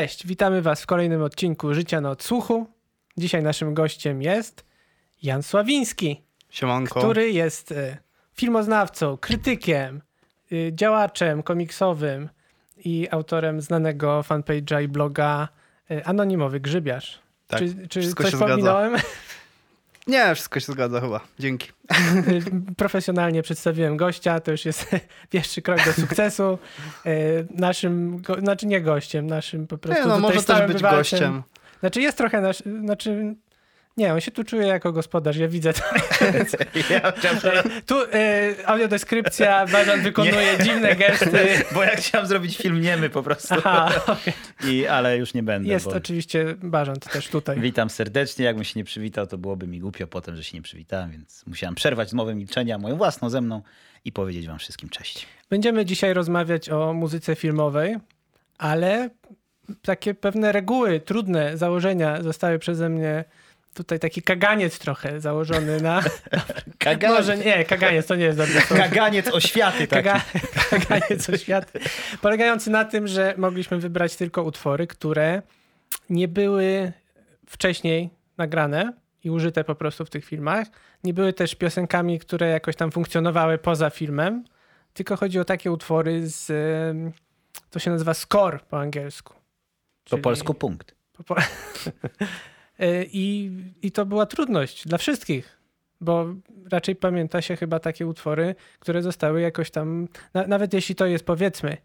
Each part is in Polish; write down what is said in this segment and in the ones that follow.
Cześć, witamy Was w kolejnym odcinku Życia na odsłuchu. Dzisiaj naszym gościem jest Jan Sławiński, Siemanko. który jest e, filmoznawcą, krytykiem, e, działaczem komiksowym i autorem znanego fanpage'a i bloga e, Anonimowy Grzybiarz. Tak, czy czy coś pominąłem? Nie, wszystko się zgadza chyba. Dzięki. Profesjonalnie przedstawiłem gościa, to już jest pierwszy krok do sukcesu. E, Naszym, go, znaczy nie gościem, naszym po prostu Nie, no może też być bywalcem. gościem. Znaczy jest trochę nasz, znaczy nie, on się tu czuje jako gospodarz, ja widzę to. Ja chciałem, Tu e, audiodeskrypcja, Bażan wykonuje dziwne gesty. bo ja chciałem zrobić film niemy po prostu, Aha, okej. I, ale już nie będę. Jest bo... oczywiście Bażant też tutaj. Witam serdecznie. Jakbym się nie przywitał, to byłoby mi głupio potem, że się nie przywitałem, więc musiałem przerwać zmowę milczenia, moją własną ze mną i powiedzieć wam wszystkim cześć. Będziemy dzisiaj rozmawiać o muzyce filmowej, ale takie pewne reguły, trudne założenia zostały przeze mnie tutaj taki kaganiec trochę założony na... Kaganiec, Może nie, kaganiec to nie jest dobre słowo. kaganiec oświaty taki. Kaga, kaganiec oświaty. Polegający na tym, że mogliśmy wybrać tylko utwory, które nie były wcześniej nagrane i użyte po prostu w tych filmach. Nie były też piosenkami, które jakoś tam funkcjonowały poza filmem, tylko chodzi o takie utwory z... To się nazywa score po angielsku. Po polsku punkt. po, po... E, I, I to była trudność dla wszystkich, bo raczej pamięta się chyba takie utwory, które zostały jakoś tam, na, nawet jeśli to jest powiedzmy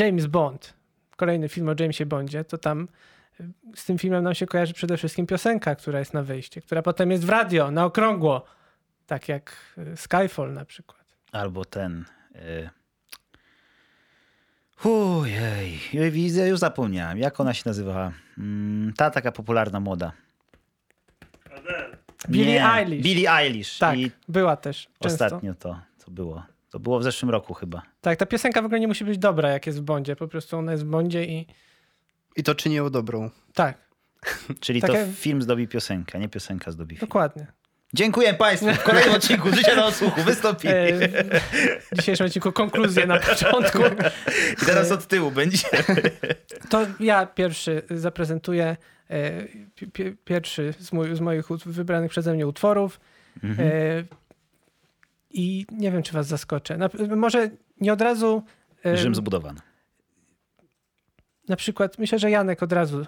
James Bond, kolejny film o Jamesie Bondzie, to tam e, z tym filmem nam się kojarzy przede wszystkim piosenka, która jest na wyjście, która potem jest w radio, na okrągło, tak jak e, Skyfall na przykład. Albo ten... Y... Ujej, widzę, już zapomniałem. Jak ona się nazywała? Mm, ta taka popularna młoda. Billie Nie, Eilish. Billie Eilish. Tak, I była też często. ostatnio to, to było. To było w zeszłym roku chyba. Tak, ta piosenka w ogóle nie musi być dobra, jak jest w Bondzie, po prostu ona jest w Bondzie i I to czyni ją dobrą. tak, Czyli Takie- to film zdobi piosenkę, nie piosenka zdobi film. dokładnie. Dziękuję Państwu. W kolejnym odcinku Życia na odsłuchu wystąpili. E, w dzisiejszym odcinku konkluzję na początku. I teraz od tyłu będzie. To ja pierwszy zaprezentuję e, pi- pi- pierwszy z, mój, z moich wybranych przeze mnie utworów. Mhm. E, I nie wiem, czy was zaskoczę. Może nie od razu. Rzym zbudowany. Na przykład, myślę, że Janek od razu.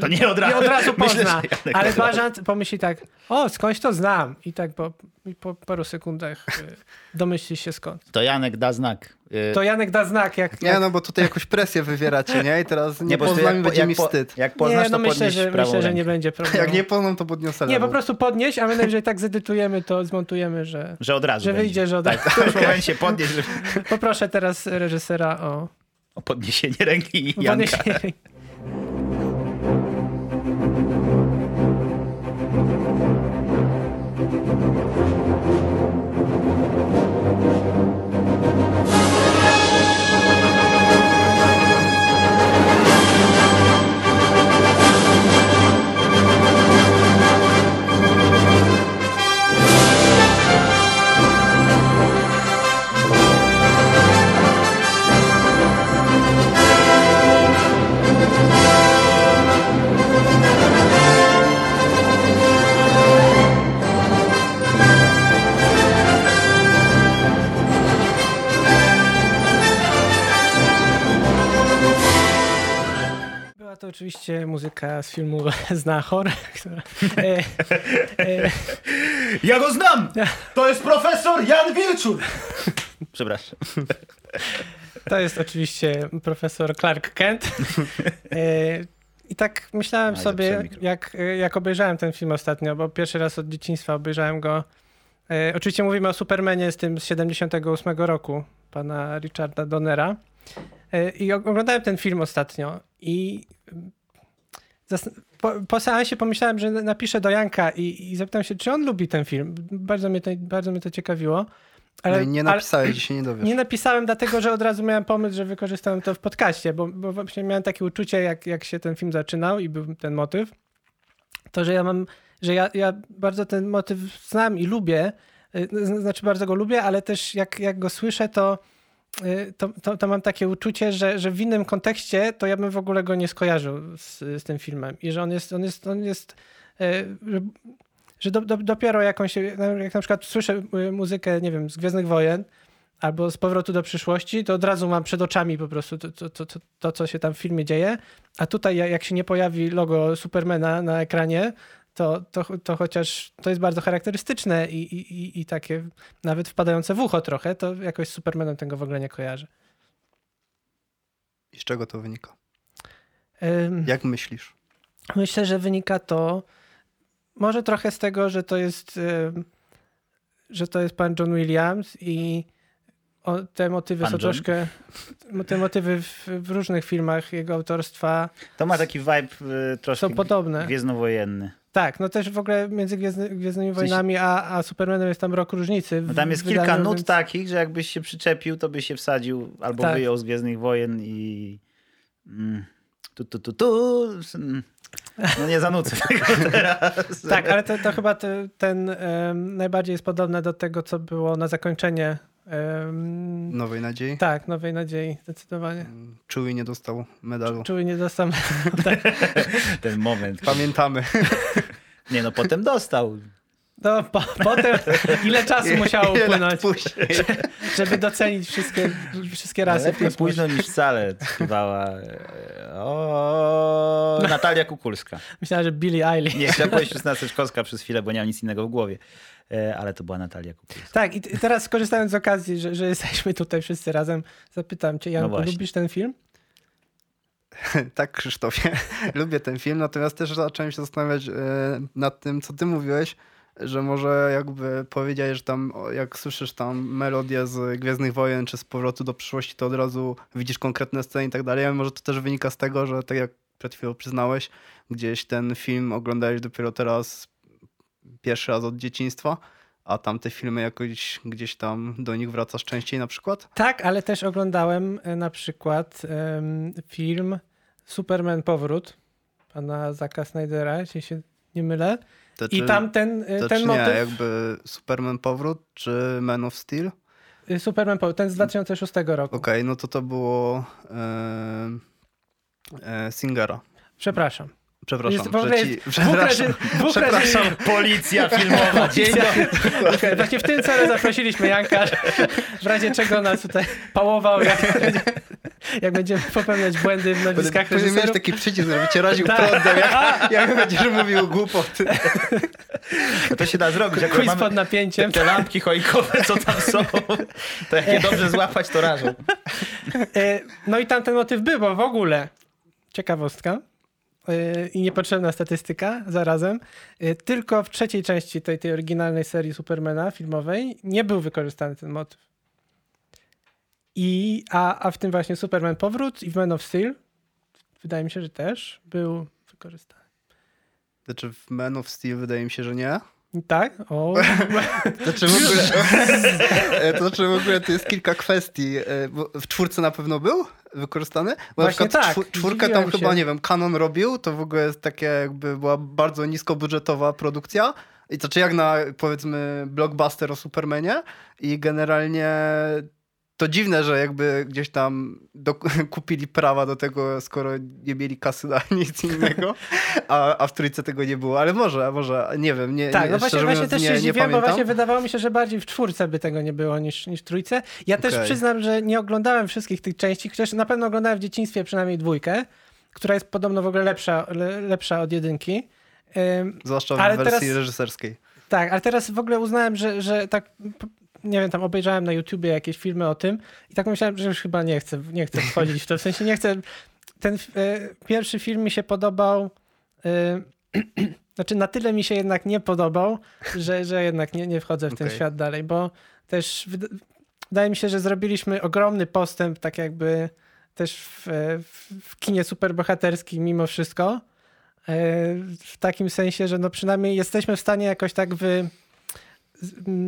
To nie od razu. Nie od razu Myślę, pozna. Janek ale razu. Bażant pomyśli tak, o, skądś to znam. I tak po, po paru sekundach e, domyśli się skąd. To Janek da znak. Y, To Janek da znak, jak, Nie, jak no bo tutaj jakąś presję wywieracie, nie? I teraz nie, prostu poznam będzie jak, mi po- wstyd. Jak poznasz, nie, no to myślę, podnieś że, myślę, że nie będzie problemu. Jak nie poznam, to podniosę Nie, lewą. po prostu podnieść, a my najwyżej tak zedytujemy, to zmontujemy, że, Że od razu że będzie. wyjdzie, że od Tak, w którymś momencie podnieś, że... Poproszę teraz reżysera o o podniesienie ręki Janka. podniesienie. To oczywiście muzyka z filmu Znachor, która... E, e, Ja go znam! To jest profesor Jan Wilczur! Przepraszam. to jest oczywiście profesor Clark Kent. E, I tak myślałem Aj, sobie, zepsułem mikrofon. jak, jak obejrzałem ten film ostatnio, bo pierwszy raz od dzieciństwa obejrzałem go. E, oczywiście mówimy o Supermanie z tym z 78 roku, pana Richarda Donnera. E, I og- oglądałem ten film ostatnio i po, po seansie pomyślałem, że napiszę do Janka i, i zapytam się, czy on lubi ten film. Bardzo mnie to, bardzo mnie to ciekawiło. Ale, no nie napisałeś, dzisiaj nie dowiesz. nie napisałem dlatego, że od razu miałem pomysł, że wykorzystałem to w podcaście, bo, bo właśnie miałem takie uczucie, jak, jak się ten film zaczynał i był ten motyw, to, że ja mam, że ja, ja bardzo ten motyw znam i lubię, y, znaczy bardzo go lubię, ale też jak, jak go słyszę, to to, to, to mam takie uczucie, że, że w innym kontekście to ja bym w ogóle go nie skojarzył z, z tym filmem i że on jest, on jest, on jest y, że, że do, do, dopiero jakąś, jak na przykład słyszę y, muzykę, nie wiem, z Gwiezdnych Wojen albo z Powrotu do przyszłości, to od razu mam przed oczami po prostu to, to, to, to co się tam w filmie dzieje, a tutaj jak się nie pojawi logo Supermana na ekranie, to, to, to chociaż to jest bardzo charakterystyczne i, i, i takie nawet wpadające w ucho trochę, to jakoś z Supermanem tego w ogóle nie kojarzę. I z czego to wynika? Ym, Jak myślisz? Myślę, że wynika to może trochę z tego, że to jest ym, że to jest pan John Williams i o, te motywy Pan są John? troszkę te motywy w, w różnych filmach jego autorstwa To ma taki vibe y, troszkę są podobne. gwiezdnowojenny. Tak, no też w ogóle między Gwiezdny, Gwiezdnymi Wojnami a, a Supermanem jest tam rok różnicy. No tam jest wydaniu, kilka nut więc- takich, że jakbyś się przyczepił, to by się wsadził albo Tak. wyjął z Gwiezdnych Wojen i... Mm, tu, tu, tu, tu. mm. No nie zanucę tego teraz. Tak, ale to, to chyba te, ten em, najbardziej jest podobne do tego, co było na zakończenie. Em, Nowej nadziei? Tak, Nowej Nadziei, zdecydowanie. Chewie nie dostał medalu. Czuły nie do sam. Ten moment. Pamiętamy. Nie no, potem dostał. No, po, potem ile czasu musiało upłynąć, żeby docenić wszystkie, wszystkie rasy Lepiej późno niż wcale śpiewała e, o, Natalia Kukulska. Myślałem, że Billie Eilish. Nie, chciałem powiedzieć Justyna Seczkowska przez chwilę, bo nie mam nic innego w głowie. E, Ale to była Natalia Kukulska. Tak, i teraz skorzystając z okazji, że, że jesteśmy tutaj wszyscy razem, zapytam cię, Janku, właśnie. lubisz ten film? Tak, Krzysztofie. Lubię ten film, natomiast też zacząłem się zastanawiać e, nad tym, co ty mówiłeś, że może jakby powiedziałeś, że tam jak słyszysz tam melodię z Gwiezdnych Wojen czy z Powrotu do przyszłości, to od razu widzisz konkretne sceny i tak dalej. Ale może to też wynika z tego, że tak jak przed chwilą przyznałeś, gdzieś ten film oglądałeś dopiero teraz pierwszy raz od dzieciństwa, a tamte filmy jakoś gdzieś tam do nich wracasz częściej na przykład? Tak, ale też oglądałem e, na przykład em, film Superman Powrót pana Zaka Snydera, jeśli się nie mylę. To I czy- tam ten, To ten czy motyw... nie, jakby Superman Powrót czy Man of Steel? y, Superman Powrót, ten z 2006 roku. Okej, no to to było e, e, Singera. Przepraszam. Przepraszam. Jest, że ci- jest przepraszam. dwóch Przepraszam. Policja filmowa, dzień dobry. Okej, Właśnie w tym celu zaprosiliśmy Janka, w razie czego nas tutaj pałował, jak, jak będziemy popełniać błędy w mieć reżyserów. taki przycisk, żeby cię raził Tak. prądem, jak, jak będziesz mówił głupoty. To się da zrobić. Jak Quiz pod napięciem. te lampki choinkowe, co tam są, to jak je dobrze złapać, to rażą. E, No i tam ten motyw był, bo w ogóle ciekawostka e, i niepotrzebna statystyka zarazem. e, Tylko w trzeciej części tej, tej oryginalnej serii Supermana filmowej nie był wykorzystany ten motyw. I, a, a w tym właśnie Superman Powrót i w Man of Steel wydaje mi się, że też był wykorzystany. Znaczy w Man of Steel wydaje mi się, że nie. Tak? O, Znaczy w ogóle, to znaczy w ogóle to jest kilka kwestii. e, bo W czwórce na pewno był wykorzystany? Bo Właśnie na przykład tak, czwór- czwórkę tam zdziwiłem chyba, się. nie wiem, Canon robił, to w ogóle jest takie jakby była bardzo niskobudżetowa produkcja. I to znaczy jak na powiedzmy blockbuster o Supermanie i generalnie to dziwne, że jakby gdzieś tam do, kupili prawa do tego, skoro nie mieli kasy na nic innego, a, a w trójce tego nie było. Ale może, może, nie wiem, nie, tak, nie, no właśnie, właśnie też się nie zdziwiłem, bo właśnie wydawało mi się, że bardziej w czwórce by tego nie było niż, niż w trójce. Ja też Okej. przyznam, że nie oglądałem wszystkich tych części, chociaż na pewno oglądałem w dzieciństwie przynajmniej dwójkę, która jest podobno w ogóle lepsza, le, lepsza od jedynki. Zwłaszcza w Ale wersji teraz- reżyserskiej. tak, ale teraz w ogóle uznałem, że, że tak, nie wiem, tam obejrzałem na YouTubie jakieś filmy o tym i tak myślałem, że już chyba nie chcę, nie chcę wchodzić w to. W sensie nie chcę. Ten e, pierwszy film mi się podobał. E, znaczy, na tyle mi się jednak nie podobał, że, że jednak nie, nie wchodzę w ten Okej. świat dalej, bo też wyda- wydaje mi się, że zrobiliśmy ogromny postęp, tak jakby też w, e, w, kinie superbohaterskim mimo wszystko. W takim sensie, że no przynajmniej jesteśmy w stanie jakoś tak wy,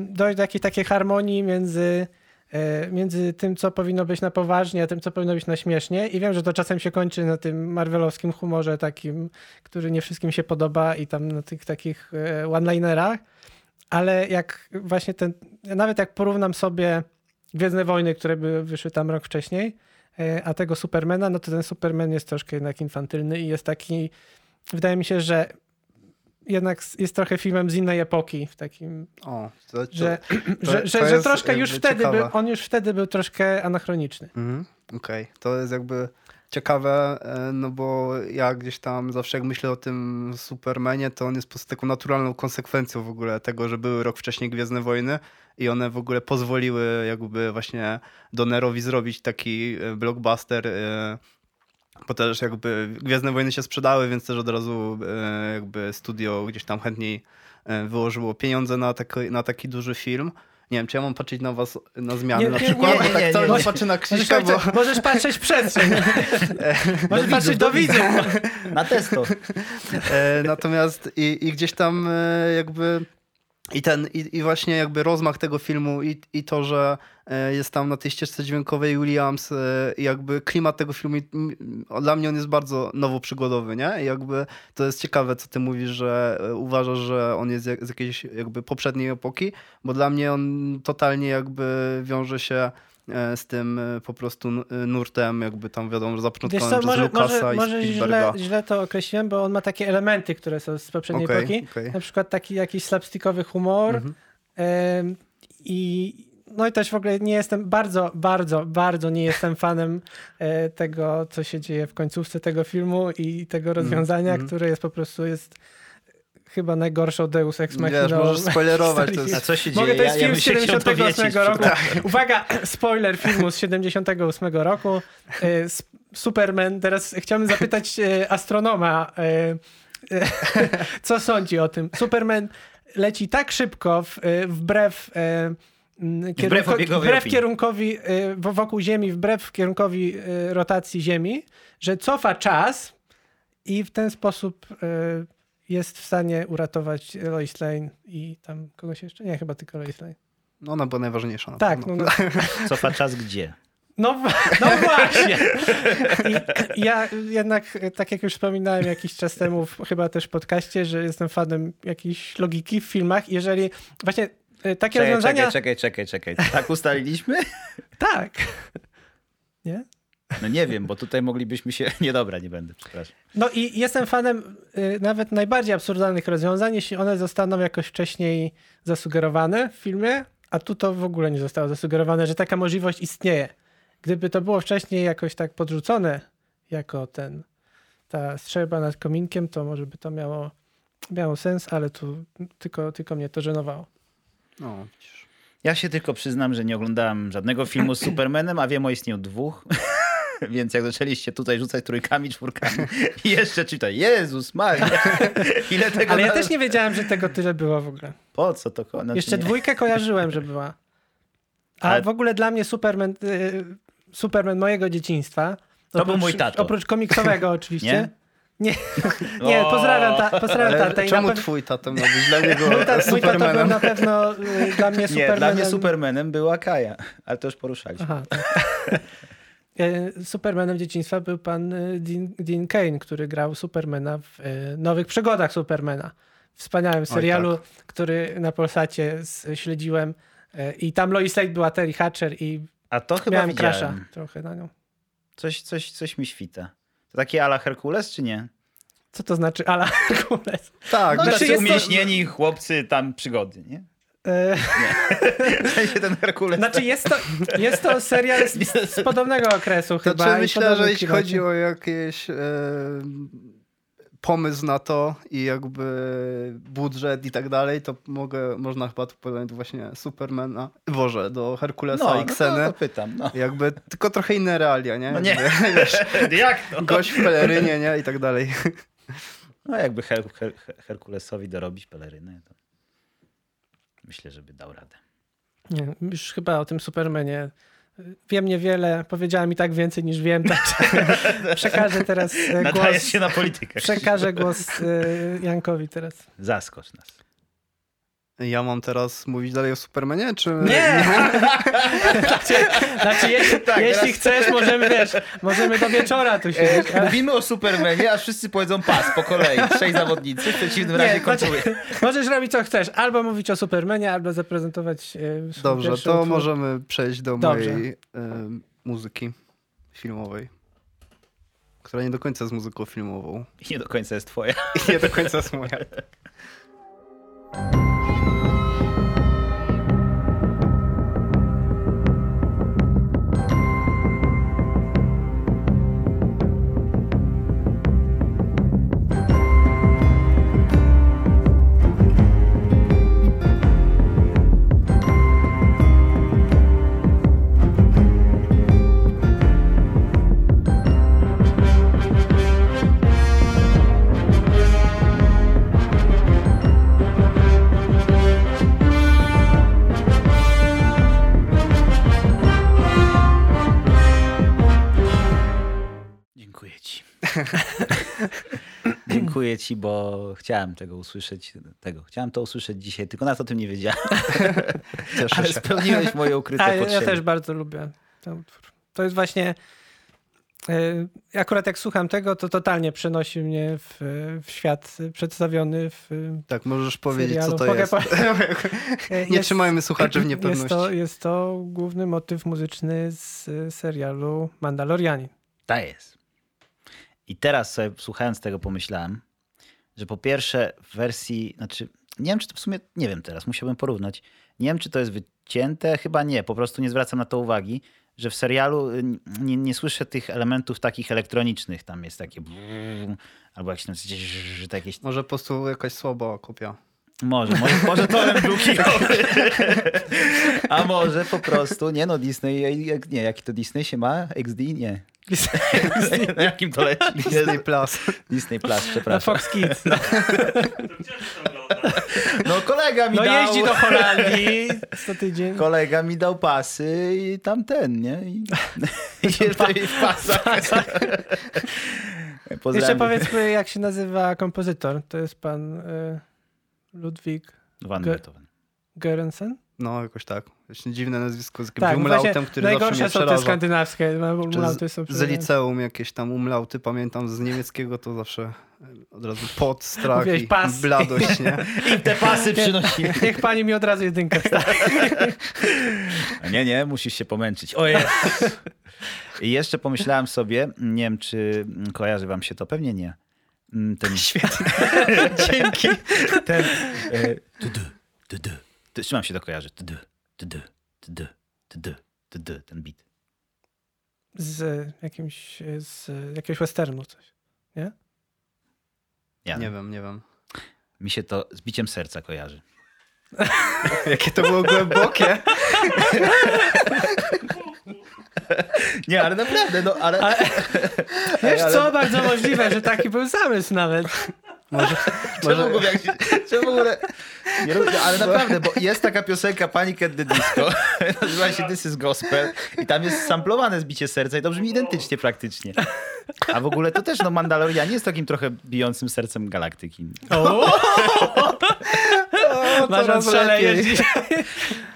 dojść do jakiejś takiej harmonii między, e, między tym, co powinno być na poważnie, a tym, co powinno być na śmiesznie. I wiem, że to czasem się kończy na tym marvelowskim humorze takim, który nie wszystkim się podoba i tam na tych takich e, one-linerach, ale jak właśnie ten, nawet jak porównam sobie Gwiezdne Wojny, które by wyszły tam rok wcześniej, e, a tego Supermana, no to ten Superman jest troszkę jednak infantylny i jest taki, wydaje mi się, że jednak jest trochę filmem z innej epoki, w takim, O, to, to, że, to- że, że, że troszkę już wtedy, ciekawe. był, on już wtedy był troszkę anachroniczny. Mhm, Okej, to jest jakby ciekawe, e, no bo ja gdzieś tam zawsze jak myślę o tym Supermanie, to on jest po prostu taką naturalną konsekwencją w ogóle tego, że były rok wcześniej Gwiezdne Wojny i one w ogóle pozwoliły jakby właśnie Donnerowi zrobić taki e, blockbuster, e, bo też jakby Gwiezdne Wojny się sprzedały, więc też od razu e, jakby studio gdzieś tam chętniej e, wyłożyło pieniądze na taki, na taki duży film. Nie wiem, czy ja mam patrzeć na was na zmiany Nie, na przykład, nie, bo nie, tak nie, cały nie. czas patrzę na Możesz, Krzyśka, bo... patrzeć- możesz patrzeć przestrzeń. możesz widzów, patrzeć do do widzów. Na testo. E, natomiast i, i gdzieś tam jakby i ten, i, i właśnie jakby rozmach tego filmu i, i to, że e, jest tam na tej ścieżce dźwiękowej Williams e, jakby klimat tego filmu, dla mnie on jest bardzo nowo przygodowy, nie? I jakby to jest ciekawe, co ty mówisz, że e, uważasz, że on jest z jakiejś jakby poprzedniej epoki, bo dla mnie on totalnie jakby wiąże się z tym e, po prostu n- nurtem, jakby tam wiadomo, że Wiesz zapoczątkowany co, przez może, Lucasa może, i może źle, źle to określiłem, bo on ma takie elementy, które są z poprzedniej Okej, epoki. okej. Na przykład taki jakiś slapstickowy humor. Mhm. Em, I no i też w ogóle nie jestem bardzo, bardzo, bardzo nie jestem fanem e, tego, co się dzieje w końcówce tego filmu i tego rozwiązania, mhm. które jest po prostu jest chyba najgorszą Deus Ex Machina. Wiesz, możesz spoilerować, to historii. A jest co się Mogę, dzieje? to jest ja, film z się chciał 78 dowiedzieć. roku. Uwaga, spoiler filmu z 78 roku. E, Superman. Teraz chciałbym zapytać e, astronoma, e, co sądzi o tym. Superman leci tak szybko wbrew kierunko, wbrew opinii. kierunkowi wo- wokół Ziemi, wbrew kierunkowi rotacji Ziemi, że cofa czas i w ten sposób jest w stanie uratować Lois Lane i tam kogoś jeszcze? Nie, chyba tylko Lois Lane. No ona była najważniejsza. Na Tak, pewno. no, no, Cofa czas gdzie? no, no właśnie. I ja jednak, tak jak już wspominałem jakiś czas temu, chyba też w podcaście, że jestem fanem jakiejś logiki w filmach. Jeżeli właśnie e, takie Czekaj, rozwiązania... czekaj, czekaj, czekaj, czekaj. Tak ustaliliśmy? Tak. Nie? No nie wiem, bo tutaj moglibyśmy się... Nie, dobra, nie będę, przepraszam. No i jestem fanem y, nawet najbardziej absurdalnych rozwiązań, jeśli one zostaną jakoś wcześniej zasugerowane w filmie, a tu to w ogóle nie zostało zasugerowane, że taka możliwość istnieje. Gdyby to było wcześniej jakoś tak podrzucone jako ten, ta strzelba nad kominkiem, to może by to miało, miało sens, ale tu tylko, tylko mnie to żenowało. No, widzisz. Ja się tylko przyznam, że nie oglądałem żadnego filmu z Supermanem, a wiem o istnieniu dwóch. Więc jak zaczęliście tutaj rzucać trójkami, czwórkami i jeszcze czytaj, Jezus Maria, ile tego... Ale ja na- też nie wiedziałem, że tego tyle było w ogóle. Po co to? Znaczy Jeszcze nie. dwójkę kojarzyłem, że była. A Ale- w ogóle dla mnie Superman, y, Superman mojego dzieciństwa. To był mój tato. Oprócz komiksowego oczywiście. Nie? Nie, nie O! pozdrawiam, ta, pozdrawiam tatę. czemu pew- twój tato miał być dla niego mój, ta, mój tato był Supermanem? na pewno y, dla mnie Nie, Supermanem. dla mnie Supermanem była Kaja, ale to już poruszaliśmy. Aha, tak. Y, Supermanem dzieciństwa był pan y, Dean, Dean Kane, który grał Supermana w y, Nowych Przygodach Supermana. Wspaniałym serialu, który na Polsacie śledziłem. I tam Lois Lane była Terry Hatcher i A to chyba miałem crasha trochę na nią. Coś, coś, coś mi świta. To takie ala Herkules, czy nie? Co to znaczy Ala Herkules? Tak, No, Znaczy jest to- umieśnieni chłopcy tam przygody, nie? E, W sensie ten Herkules. znaczy jest to, jest to serial z, z podobnego okresu to chyba. czy myślę, że jeśli chodzi o jakiś e, pomysł na to i jakby budżet i tak dalej, to mogę, można chyba tu podać właśnie Supermana, Boże, do Herkulesa no, i no to, Kseny. to pytam. No, Jakby tylko trochę inne realia, nie? no nie, Jakby, wiesz, jak to? gość w pelerynie, nie? I tak dalej. No jakby Her Her Herkulesowi dorobić pelerynę, to myślę, żeby dał radę. Nie, już chyba o tym Supermanie wiem niewiele, powiedziałem i tak więcej niż wiem, także przekażę teraz Nadajesz głos, się na politykę. przekażę głos e, Jankowi teraz. Zaskocz nas. Ja mam teraz mówić dalej o Supermanie, czy... Nie! znaczy, znaczy jeśli, Tak, jeśli chcesz, możemy, wiesz, możemy do wieczora tu siedzieć. ale- Mówimy o Supermanie, a wszyscy powiedzą pas po kolei. Trzej zawodnicy, w przeciwnym razie Nie, znaczy, kończymy. możesz robić co chcesz. Albo mówić o Supermanie, albo zaprezentować e, Dobrze, to utwór. możemy przejść do Dobrze. mojej e, muzyki filmowej, która nie do końca jest muzyką filmową. I nie do końca jest twoja. I nie do końca jest moja. Dziękuję ci, bo chciałem tego usłyszeć. Tego. Chciałem to usłyszeć dzisiaj, tylko nawet o tym nie wiedziałem. Cieszę Ale się. spełniłeś moje ukryte A, ja, ja potrzeby. też bardzo lubię ten utwór. To jest właśnie. e, Akurat jak słucham tego, to totalnie przenosi mnie w, w świat przedstawiony w Tak, możesz powiedzieć, serialu. co to Mogę jest. po- E, Nie jest- trzymajmy słuchaczy w niepewności. Jest to, jest to główny motyw muzyczny z e, serialu Mandalorianin. Tak jest. I teraz sobie słuchając tego pomyślałem, że po pierwsze w wersji, znaczy nie wiem czy to w sumie, nie wiem teraz, musiałbym porównać. Nie wiem czy to jest wycięte, chyba nie, po prostu nie zwracam na to uwagi, że w serialu y, nie, nie słyszę tych elementów takich elektronicznych, tam jest takie brrr, albo jakieś tam jakieś Może po prostu jakaś słaba kopia. Może, może, może torem był kijowy. A może po prostu, nie no, Disney, nie, jaki to Disney się ma? XD? Nie. Na jakim to leci? Disney Plus. Disney Plus, Na przepraszam. Fox Kids. No kolega mi No dał... jeździ do Holandii co tydzień. Kolega mi dał pasy i tamten, nie? I, i w pasach. Pozdrawiam. Jeszcze powiedzmy, jak się nazywa kompozytor. To jest pan e, Ludwik Van Beethoven. Görensen? No, jakoś tak. Właśnie dziwne nazwisko z jakimś Tak, umlautem, który zawsze mnie najgorsze są te przeraża. skandynawskie. Umlauty są Z przerażające. liceum jakieś tam umlauty, pamiętam z niemieckiego to zawsze e, od razu pot, strach Mówiłeś i pas. bladość, nie? I te pasy przynosimy. Niech pani mi od razu jedynkę. Nie, nie, musisz się pomęczyć. Ojej. I jeszcze pomyślałem sobie, nie wiem, czy kojarzy wam się to, pewnie nie. Mm, Ten, Świetnie. Dzięki. Ten. E, Trzymam się to kojarzy. Tudu, tudu, tudu, ten beat. Z jakimś, z jakiegoś westernu coś. Ja, Nie wiem, nie wiem. Mi się to z biciem serca kojarzy. Jakie to było głębokie. Nie, ale naprawdę, no ale... Ale- Wiesz ale- co, bardzo możliwe, że taki był zamysł nawet. Może, Czemu, może, w ogóle, jak się, czemu w ogóle... Nie, robię- ale naprawdę, bo jest taka piosenka Panic at the Disco, nazywa się This is Gospel i tam jest samplowane zbicie serca i to brzmi identycznie praktycznie. A w ogóle to też, no Mandalorian jest takim trochę bijącym sercem galaktyki. O, o, masz dzisiaj.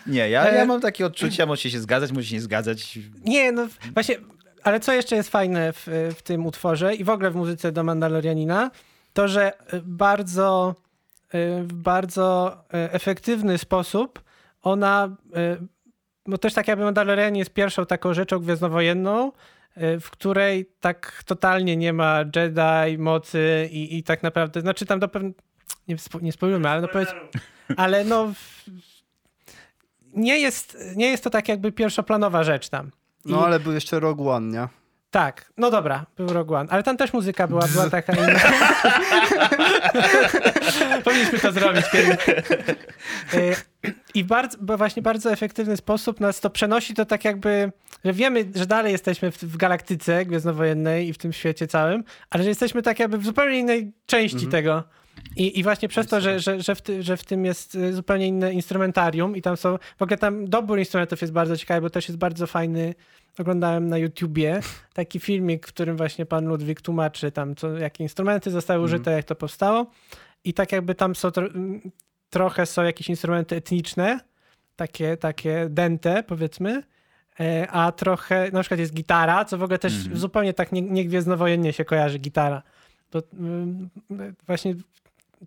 Nie, ja, ja mam takie odczucia, możecie się zgadzać, możecie nie zgadzać. Nie, no właśnie, ale co jeszcze jest fajne w, w tym utworze i w ogóle w muzyce do Mandalorianina, to że bardzo, y, w bardzo y, efektywny sposób ona, y, bo też tak jakby Mandalorian jest pierwszą taką rzeczą gwiezdnowojenną, y, w której tak totalnie nie ma Jedi, mocy i, i tak naprawdę, znaczy tam do pewnego, nie, spoilujmy, ale no powiedz, ale no w, nie jest, nie jest to tak jakby pierwszoplanowa rzecz tam. I- No ale był jeszcze Rogue One, nie? Tak, no dobra, był Rogue One, ale tam też muzyka była, była taka inna. Powinniśmy to zrobić kiedyś. Y, I bardzo, bo właśnie bardzo efektywny sposób nas to przenosi to tak jakby, że wiemy, że dalej jesteśmy w, w galaktyce gwiezdnowojennej i w tym świecie całym, ale że jesteśmy tak jakby w zupełnie innej części tego. I, I właśnie przez to, że, że, że, w ty, że w tym jest y, zupełnie inne instrumentarium i tam są, w ogóle tam dobór instrumentów jest bardzo ciekawy, bo też jest bardzo fajny, oglądałem na YouTubie taki filmik, w którym właśnie pan Ludwik tłumaczy tam, co, jakie instrumenty zostały użyte, jak to powstało i tak jakby tam są, tro- trochę są jakieś instrumenty etniczne, takie, takie dente powiedzmy, e, a trochę, na przykład jest gitara, co w ogóle też Mhm. zupełnie tak nie, nie gwiezdnowojennie się kojarzy gitara. To mm, właśnie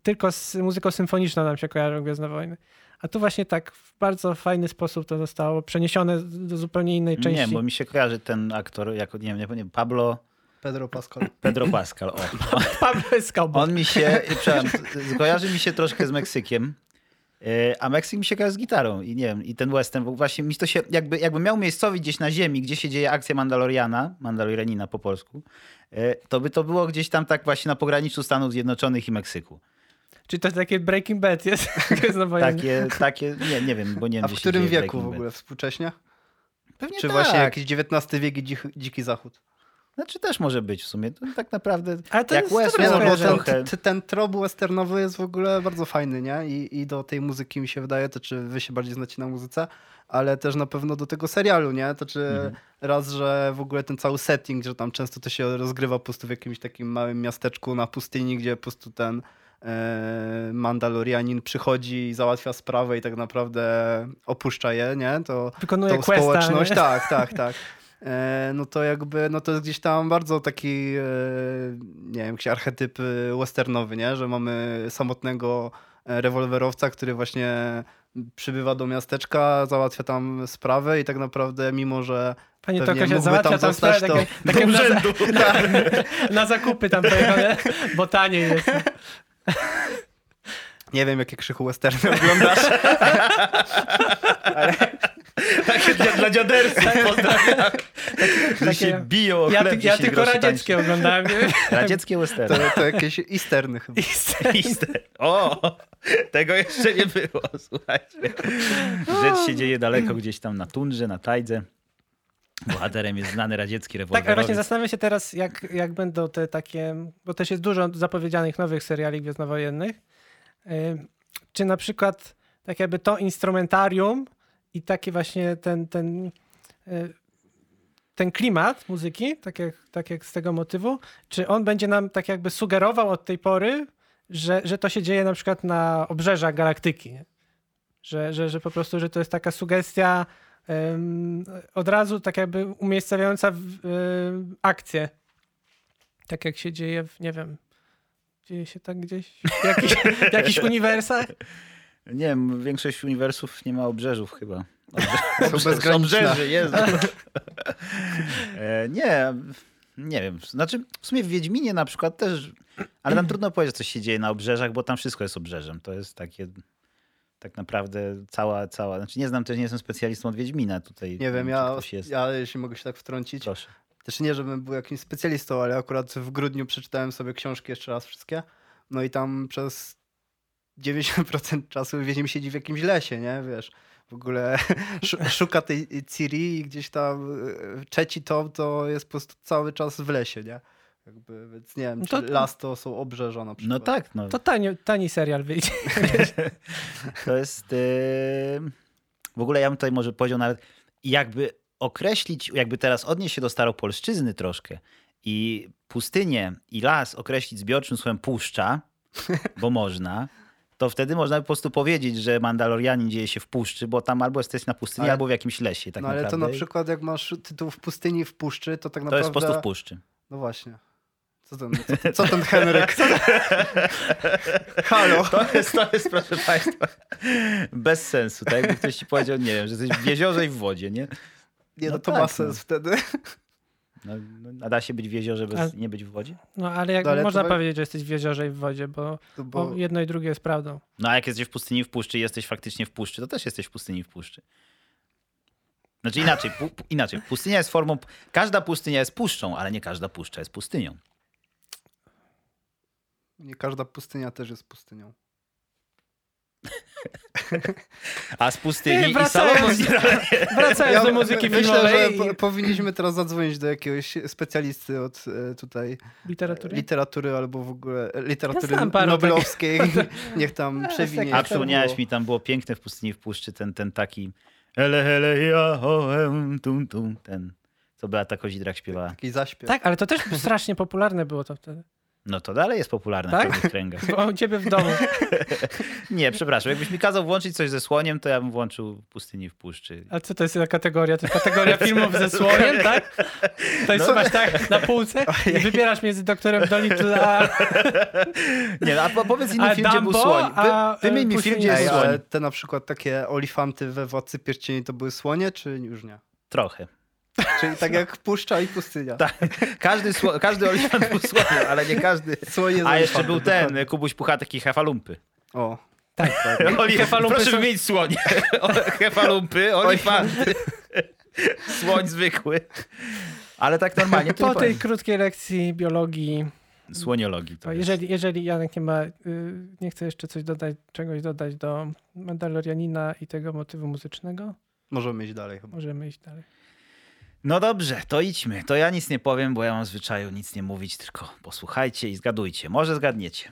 tylko z muzyką symfoniczną nam się kojarzą Gwiezdne Wojny. A tu właśnie tak w bardzo fajny sposób to zostało przeniesione do zupełnie innej części. Nie, bo mi się kojarzy ten aktor jako, nie wiem, nie Pablo, Pedro Pascal. Pedro Pascal, o. Pablo Escobar. On mi się, przepraszam, kojarzy mi się troszkę z Meksykiem, e, a Meksyk mi się kojarzy z gitarą i nie wiem, i ten western, bo właśnie mi to się, jakby, jakby miał miejscowi gdzieś na ziemi, gdzie się dzieje akcja Mandaloriana, Mandalorianina po polsku, e, to by to było gdzieś tam tak właśnie na pograniczu Stanów Zjednoczonych i Meksyku. Czy to takie Breaking Bad jest? Takie, takie, nie, nie wiem, bo nie wiem, A w którym wieku w ogóle? Współcześnie? Bad. Pewnie Czy tak. właśnie jakiś XIX wiek i dzich, dziki zachód? Znaczy też może być w sumie, to tak naprawdę, Ale to jak jest West dobre no, bo ten, trochę... t- ten trop westernowy jest w ogóle bardzo fajny, nie? I, I do tej muzyki mi się wydaje, to czy wy się bardziej znacie na muzyce, ale też na pewno do tego serialu, nie? To czy Mhm. raz, że w ogóle ten cały setting, że tam często to się rozgrywa po prostu w jakimś takim małym miasteczku na pustyni, gdzie po prostu ten Mandalorianin przychodzi i załatwia sprawę i tak naprawdę opuszcza je, nie? To Wykonuje tą questa, społeczność. nie? Tak, tak, tak. E, no to jakby, no to jest gdzieś tam bardzo taki, e, nie wiem, jakiś archetyp e, westernowy, nie? Że mamy samotnego e, rewolwerowca, który właśnie przybywa do miasteczka, załatwia tam sprawę i tak naprawdę mimo, że Pani pewnie mógłby załatwia tam tam zostać, sprawę, to takie, takie do na, na, na zakupy tam pojechał, bo taniej jest. nie wiem, jakie krzychu westerny oglądasz. Takie dla, dla dziadersów pozdrawiam. Że się takie- biją o Ja, chleb ty, ja 10 tylko radzieckie oglądałem. Nie? tańsze. Radzieckie westerny. To, to jakieś easterny chyba. Easter. O, tego jeszcze nie było, słuchajcie. Rzecz się dzieje daleko gdzieś tam na tundrze, na tajdze. Bohaterem jest znany radziecki Tak, rewolwerowiec. właśnie zastanawiam się teraz, jak, jak będą te takie, bo też jest dużo zapowiedzianych nowych seriali gwiezdnowojennych. Czy na przykład tak jakby to instrumentarium i taki właśnie ten, ten, y, ten klimat muzyki, tak jak, tak jak z tego motywu, czy on będzie nam tak jakby sugerował od tej pory, że, że to się dzieje na przykład na obrzeżach galaktyki. Nie? Że, że, że po prostu, że to jest taka sugestia od razu tak jakby em, akcję. Tak jak się dzieje w, nie wiem, dzieje się tak gdzieś w jakichś, w jakichś uniwersach. Nie wiem, większość uniwersów nie ma obrzeżów chyba. Są bezgraniczne. Obrzeży, Jezu. E, nie, nie wiem. Znaczy, w sumie w Wiedźminie na przykład też, ale tam trudno powiedzieć, co się dzieje na obrzeżach, bo tam wszystko jest obrzeżem. To jest takie, tak naprawdę cała, cała, znaczy nie znam też, nie jestem specjalistą od Wiedźmina tutaj. Nie wiem, ja, ja jeśli mogę się tak wtrącić, Proszę. Też nie, żebym był jakimś specjalistą, ale akurat w grudniu przeczytałem sobie książki jeszcze raz wszystkie. No i tam przez 90% czasu Wiedźmin siedzi w jakimś lesie, nie? Wiesz, w ogóle szu- szuka tej Ciri i gdzieś tam e, trzeci tom to jest po prostu cały czas w lesie, nie? Jakby, więc nie wiem, No czy to- las to są obrzeża na przykład. No tak, no. To tani, tani serial wyjdzie. To jest. Yy... W ogóle ja bym tutaj może powiedział nawet, jakby określić, jakby teraz odnieść się do staropolszczyzny troszkę i pustynię i las określić zbiorczym słowem puszcza, bo można, to wtedy można by po prostu powiedzieć, że Mandalorianin dzieje się w puszczy, bo tam albo jesteś na pustyni, Ale- albo w jakimś lesie. Tak no ale naprawdę. to na przykład jak masz tytuł w pustyni w puszczy, to tak To naprawdę... jest po prostu w puszczy. No właśnie. Co ten, co, co ten Henryk? Halo. To jest, to jest, proszę Państwa, bez sensu. Tak jakby ktoś ci powiedział, nie wiem, że jesteś w jeziorze i w wodzie, nie? Nie, no, No to tak, ma no. sens wtedy. No, no, a da się być w jeziorze bez Ale- nie być w wodzie? No ale jak No, ale to można we- powiedzieć, że jesteś w jeziorze i w wodzie, bo, No bo bo jedno i drugie jest prawdą. No a jak jesteś w pustyni w puszczy i jesteś faktycznie w puszczy, to też jesteś w pustyni w puszczy. Znaczy inaczej, pu, inaczej. Pustynia jest formą. Każda pustynia jest puszczą, ale nie każda puszcza jest pustynią. Nie każda pustynia też jest pustynią. A z pustyni Nie, i wracając- Salomon Wracając do muzyki myślę, filmowej że po, i powinniśmy teraz zadzwonić do jakiegoś specjalisty od e, tutaj literatury. literatury albo w ogóle e, literatury paru noblowskiej. Niech tam Ja, przewinie. tak, A przypomniałeś mi, tam było piękne w pustyni w puszczy, ten, ten taki hele hele ja ho, em, tum tum, ten, co Beata Kozidrak śpiewała. Taki zaśpiew. Tak, ale to też strasznie popularne było to wtedy. No to dalej jest popularne Tak? w pewnych kręgach. Bo u ciebie w domu. Nie, przepraszam. Jakbyś mi kazał włączyć coś ze słoniem, to ja bym włączył pustyni w puszczy. A co to jest za kategoria? To jest kategoria filmów ze słoniem, tak? To jest No. masz tak na półce i wybierasz między doktorem Dolittle a... Nie, no, a po- powiedz inny A film, gdzie był Dumbo, słoń. a, Wy, wymień mi e, film, gdzie jest ale słoń. te na przykład takie olifanty we Władcy Pierścieni to były słonie, czy już nie? Trochę. Czyli tak jak puszcza i pustynia. Tak. Każdy, sło, każdy olifant był słoniem, ale nie każdy. Słonie z A jeszcze był ten, dokładnie. Kubuś Puchatek i Hefalumpy. O, Tak. Oli, Hefalumpy proszę są- wymienić słonie. Hefalumpy, olifanty. Słoń zwykły. Ale tak normalnie Po tej powiem. krótkiej lekcji biologii, Słoniologii to to jest. jeżeli, jeżeli Janek nie ma, y, nie chce jeszcze coś dodać, czegoś dodać do Mandalorianina i tego motywu muzycznego, możemy iść dalej chyba. możemy iść dalej. No dobrze, to idźmy. To ja nic nie powiem, bo ja mam zwyczaju nic nie mówić, tylko posłuchajcie i zgadujcie. Może zgadniecie.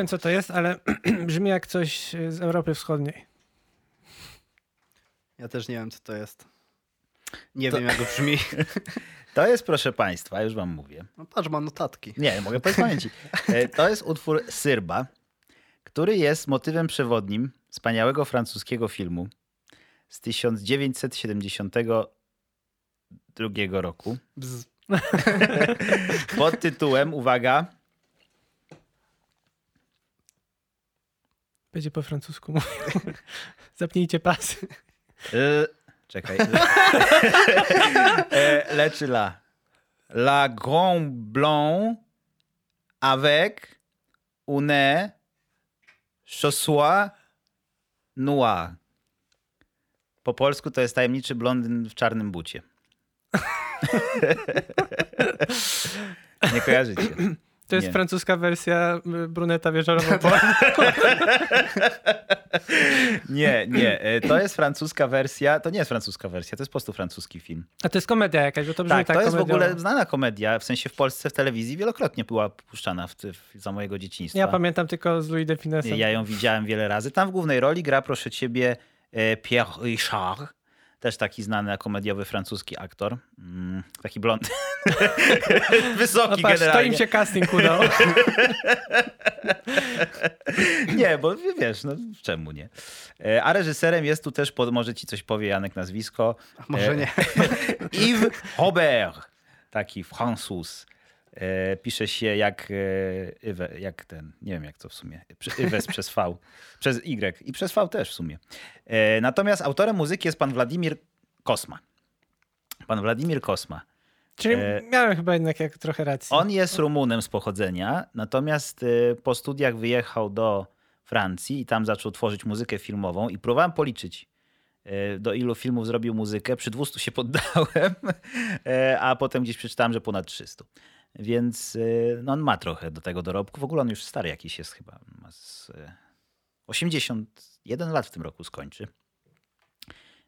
Wiem, co to jest, ale brzmi jak coś z Europy Wschodniej. Ja też nie wiem, co to jest. Nie To- wiem, jak to brzmi. To jest, proszę Państwa, już Wam mówię. No patrz, ma notatki. Nie, mogę powiedzieć pamięci. E, To jest utwór Syrba, który jest motywem przewodnim wspaniałego francuskiego filmu z 1972 roku Bzz. pod tytułem, uwaga, Będzie po francusku mówił. Zapnijcie pasy. e, czekaj, e, leczy la. La Grand Blanc avec une chaussure noire. Po polsku to jest tajemniczy blondyn w czarnym bucie. Nie kojarzycie. To jest Nie. francuska wersja y, bruneta wieczorowo po. Nie, nie. e, To jest francuska wersja. To nie jest francuska wersja, to jest po prostu francuski film. A to jest komedia jakaś, bo to brzmi Tak, tak to jest w komediowo. ogóle znana komedia. W sensie w Polsce w telewizji wielokrotnie była puszczana w, w, za mojego dzieciństwa. Ja pamiętam tylko z Louis de Finesem. Ja ją widziałem wiele razy. Tam w głównej roli gra, proszę ciebie, e, Pierre Richard. Też taki znany komediowy francuski aktor. Mm, taki blond. Wysoki No patrz, to generalnie. im się casting udał. Nie, bo wiesz, no czemu nie. E, A reżyserem jest tu też, może ci coś powie Janek nazwisko, A może E, nie. Yves Robert. Taki Francuz. E, pisze się jak e, Yves, jak ten, nie wiem jak to w sumie, Yves przez V, przez Y i przez V też w sumie. E, natomiast autorem muzyki jest pan Władimir Kosma. Pan Władimir Kosma. Czyli E, miałem chyba jednak jak trochę racji. On jest Rumunem z pochodzenia, natomiast y, po studiach wyjechał do Francji i tam zaczął tworzyć muzykę filmową i próbowałem policzyć, y, do ilu filmów zrobił muzykę. Przy 200 się poddałem, a potem gdzieś przeczytałem, że ponad 300. Więc y, no on ma trochę do tego dorobku. W ogóle on już stary jakiś jest chyba. Ma z, y, 81 lat w tym roku skończy.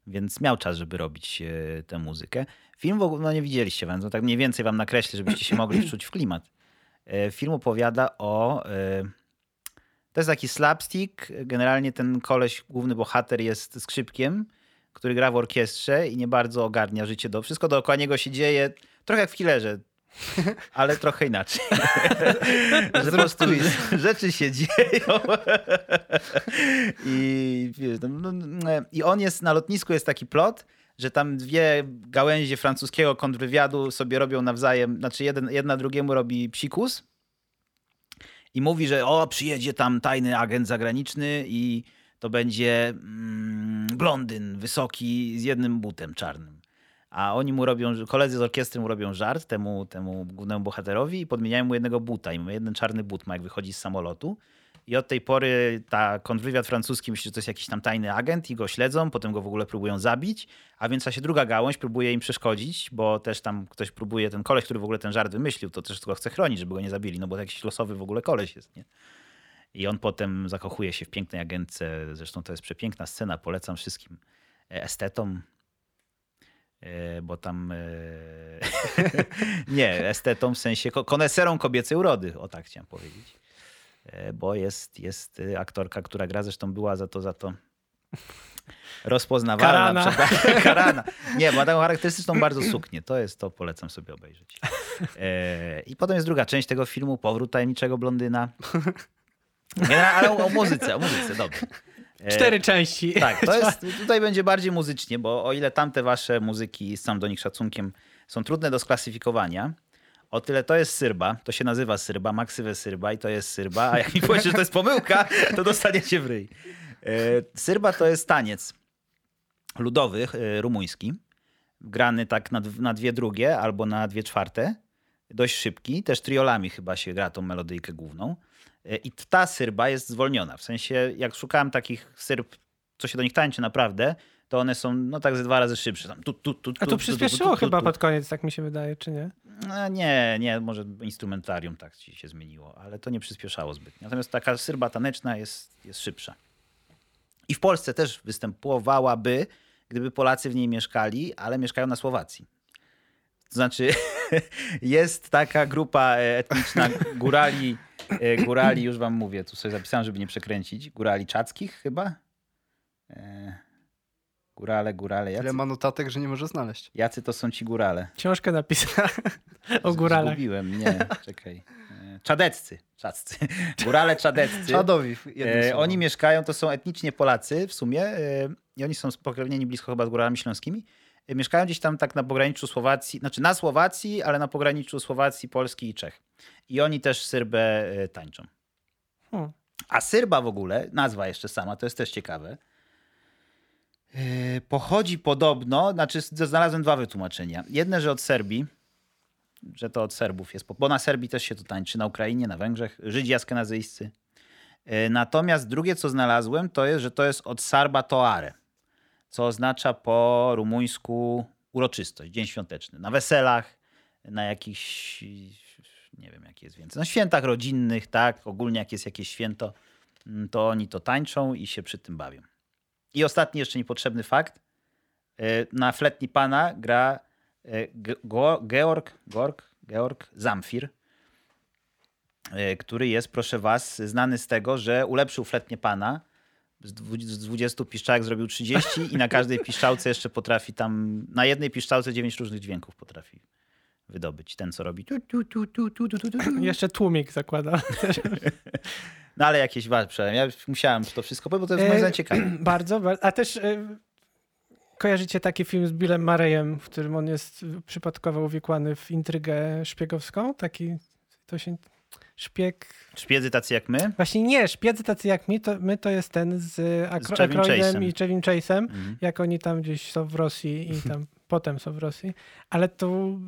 Więc miał czas, żeby robić e, tę muzykę. Film w ogóle no nie widzieliście, więc no tak mniej więcej wam nakreślę, żebyście się mogli wczuć w klimat. Film opowiada o... To jest taki slapstick. Generalnie ten koleś, główny bohater jest skrzypkiem, który gra w orkiestrze i nie bardzo ogarnia życie. Do, wszystko dookoła niego się dzieje, trochę jak w killerze, ale trochę inaczej. Że po prostu rzeczy się dzieją. I, wiesz, no, no, I on jest, na lotnisku jest taki plot, że tam dwie gałęzie francuskiego kontrwywiadu sobie robią nawzajem, znaczy jeden, jedna drugiemu robi psikus i mówi, że o, przyjedzie tam tajny agent zagraniczny i to będzie mm, blondyn wysoki z jednym butem czarnym. A oni mu robią, koledzy z orkiestry mu robią żart temu, temu głównemu bohaterowi i podmieniają mu jednego buta. I ma jeden czarny but ma, jak wychodzi z samolotu. I od tej pory ta kontrwywiad francuski myśli, że to jest jakiś tam tajny agent i go śledzą, potem go w ogóle próbują zabić, a więc się druga gałąź próbuje im przeszkodzić, bo też tam ktoś próbuje, ten koleś, który w ogóle ten żart wymyślił, to też go chce chronić, żeby go nie zabili, no bo to jakiś losowy w ogóle koleś jest, nie? I on potem zakochuje się w pięknej agentce, zresztą to jest przepiękna scena, polecam wszystkim e, estetom, bo tam... E, nie, estetom w sensie koneserom kobiecej urody, o tak chciałem powiedzieć. Bo jest, jest aktorka, która gra, zresztą była za to, za to rozpoznawalna. Karana. Karana. Nie, ma taką charakterystyczną bardzo suknię. To jest to, polecam sobie obejrzeć. I potem jest druga część tego filmu, Powrót tajemniczego blondyna. Nie, ale o, o muzyce, o muzyce, dobrze. E, Cztery części. Tak, to jest, tutaj będzie bardziej muzycznie, bo o ile tamte wasze muzyki, sam do nich szacunkiem, są trudne do sklasyfikowania, o tyle to jest syrba, to się nazywa syrba, maksywę syrba i to jest syrba, a jak mi powiecie, że to jest pomyłka, to dostaniecie w ryj. E, syrba to jest taniec ludowy, e, rumuński, grany tak na, na dwie drugie albo na dwie czwarte, dość szybki, też triolami chyba się gra tą melodyjkę główną. E, I ta syrba jest zwolniona. W sensie, jak szukałem takich syrb, co się do nich tańczy naprawdę, to one są no tak ze dwa razy szybsze. Tam, tu, tu, tu, A tu przyspieszyło chyba pod koniec, tak mi się wydaje, czy nie? No, nie, nie, może instrumentarium tak ci się zmieniło, ale to nie przyspieszało zbytnio. Natomiast taka syrba taneczna jest, jest szybsza. I w Polsce też występowałaby, gdyby Polacy w niej mieszkali, ale mieszkają na Słowacji. To znaczy, jest taka grupa etniczna górali, e, górali, już wam mówię, tu sobie zapisałem, żeby nie przekręcić, górali czackich chyba? E, górale, górale. Jacy? Tyle ma notatek, że nie może znaleźć. Jacy to są ci górale? Książkę napisałem o góralach. Zgubiłem, nie, czekaj. E, czadeccy, czaccy. Górale czadeccy. Czadowi. E, oni mieszkają, to są etnicznie Polacy w sumie e, i oni są spokrewnieni blisko chyba z góralami śląskimi. Y, mieszkają gdzieś tam tak na pograniczu Słowacji, znaczy na Słowacji, ale na pograniczu Słowacji, Polski i Czech. I oni też Syrbę y, tańczą. Hmm. A Syrba w ogóle, nazwa jeszcze sama, to jest też ciekawe, y, pochodzi podobno, znaczy znalazłem dwa wytłumaczenia. Jedne, że od Serbii, że to od Serbów jest, bo na Serbii też się to tańczy, na Ukrainie, na Węgrzech, Żydzi askenazyjscy. Natomiast drugie, co znalazłem, to jest, że to jest od Sarba Toare co oznacza po rumuńsku uroczystość, dzień świąteczny. Na weselach, na jakichś, nie wiem jakie jest więcej, na świętach rodzinnych, tak, ogólnie jak jest jakieś święto, mm, to oni to tańczą i się przy tym bawią. I ostatni jeszcze niepotrzebny fakt. E, na fletni pana gra e, Georg, Georg, Georg Zamfir, e, który jest, proszę was, znany z tego, że ulepszył fletnie pana z 20 piszczałek zrobił 30 i na każdej piszczałce jeszcze potrafi tam, na jednej piszczałce 9 różnych dźwięków potrafi wydobyć. Ten, co robi tu, tu, tu, tu, tu, tu, tu. Jeszcze tłumik zakłada. No ale jakieś ważne. Ja musiałem to wszystko powiedzieć, bo to jest moim zdaniem ciekawe. Bardzo. A też y, kojarzycie taki film z Billem Marejem, w którym on jest przypadkowo uwikłany w intrygę szpiegowską? Taki, to się szpieg. Szpiedzy tacy jak my? Właśnie nie, szpiedzy tacy jak my to, my to jest ten z, Akro- z Ackroydem i Chevim Chase'em, mhm. jak oni tam gdzieś są w Rosji i tam potem są w Rosji. Ale to,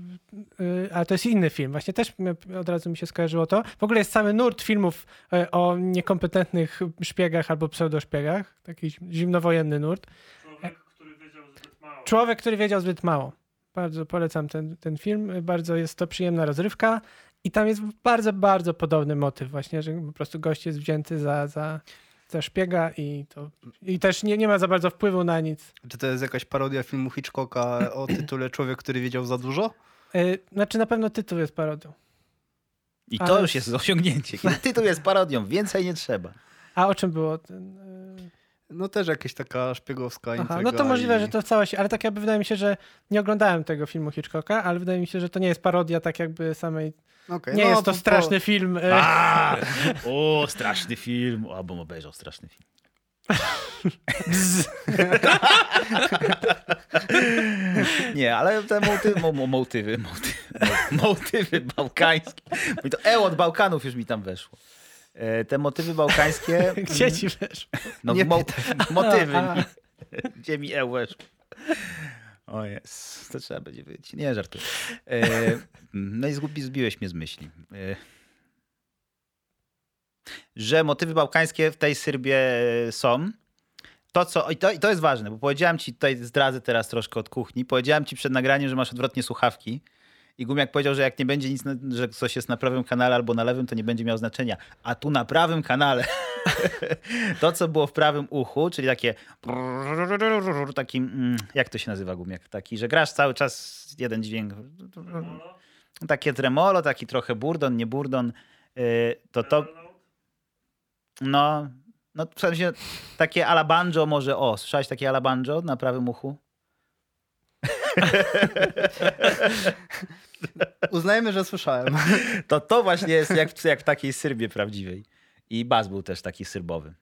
yy, ale to jest inny film. Właśnie też od razu mi się skojarzyło to. W ogóle jest cały nurt filmów yy, o niekompetentnych szpiegach albo pseudoszpiegach. Taki zimnowojenny nurt. Człowiek, który wiedział zbyt mało. Człowiek, który wiedział zbyt mało. Bardzo polecam ten, ten film. Bardzo jest to przyjemna rozrywka. I tam jest bardzo, bardzo podobny motyw właśnie, że po prostu gość jest wzięty za, za, za szpiega i, to, i też nie, nie ma za bardzo wpływu na nic. Czy to jest jakaś parodia filmu Hitchcocka o tytule Człowiek, który wiedział za dużo? Yy, znaczy na pewno tytuł jest parodią. I to Ale... już jest osiągnięcie. Kiedy tytuł jest parodią, więcej nie trzeba. A o czym było ten... Yy... No też jakaś taka szpiegowska Aha, No to możliwe, i... że to w całości, ale tak jakby wydaje mi się, że nie oglądałem tego filmu Hitchcocka, ale wydaje mi się, że to nie jest parodia tak jakby samej Okay, nie no, jest to, to straszny po... film. E. A, o, straszny film. Albo obejrzał straszny film. nie, ale te motywy, mo, motywy, motywy, motywy bałkańskie. To E od Bałkanów już mi tam weszło. E, te motywy bałkańskie. Gdzie ci weszło? No, mo, motywy. Gdzie mi E weszło? O jest, to trzeba będzie wyjść. Nie, żartuję. E, no i zgubi, zbiłeś mnie z myśli. E, że motywy bałkańskie w tej Syrbie są. To, co, i to, I to jest ważne, bo powiedziałem ci, tutaj zdradzę teraz troszkę od kuchni, powiedziałem ci przed nagraniem, że masz odwrotnie słuchawki i Gumiak powiedział, że jak nie będzie nic, że coś jest na prawym kanale albo na lewym, to nie będzie miał znaczenia. A tu na prawym kanale to, co było w prawym uchu, czyli takie taki, mm, jak to się nazywa Gumiak? Taki, że grasz cały czas jeden dźwięk. Takie tremolo, taki trochę burdon, nie burdon. yy, To to, no, no w sensie takie alabanjo może, o, słyszałeś takie alabanjo na prawym uchu? Uznajmy, że słyszałem. To to właśnie jest jak, w- jak w takiej Syrbie prawdziwej. I bas był też taki syrbowy.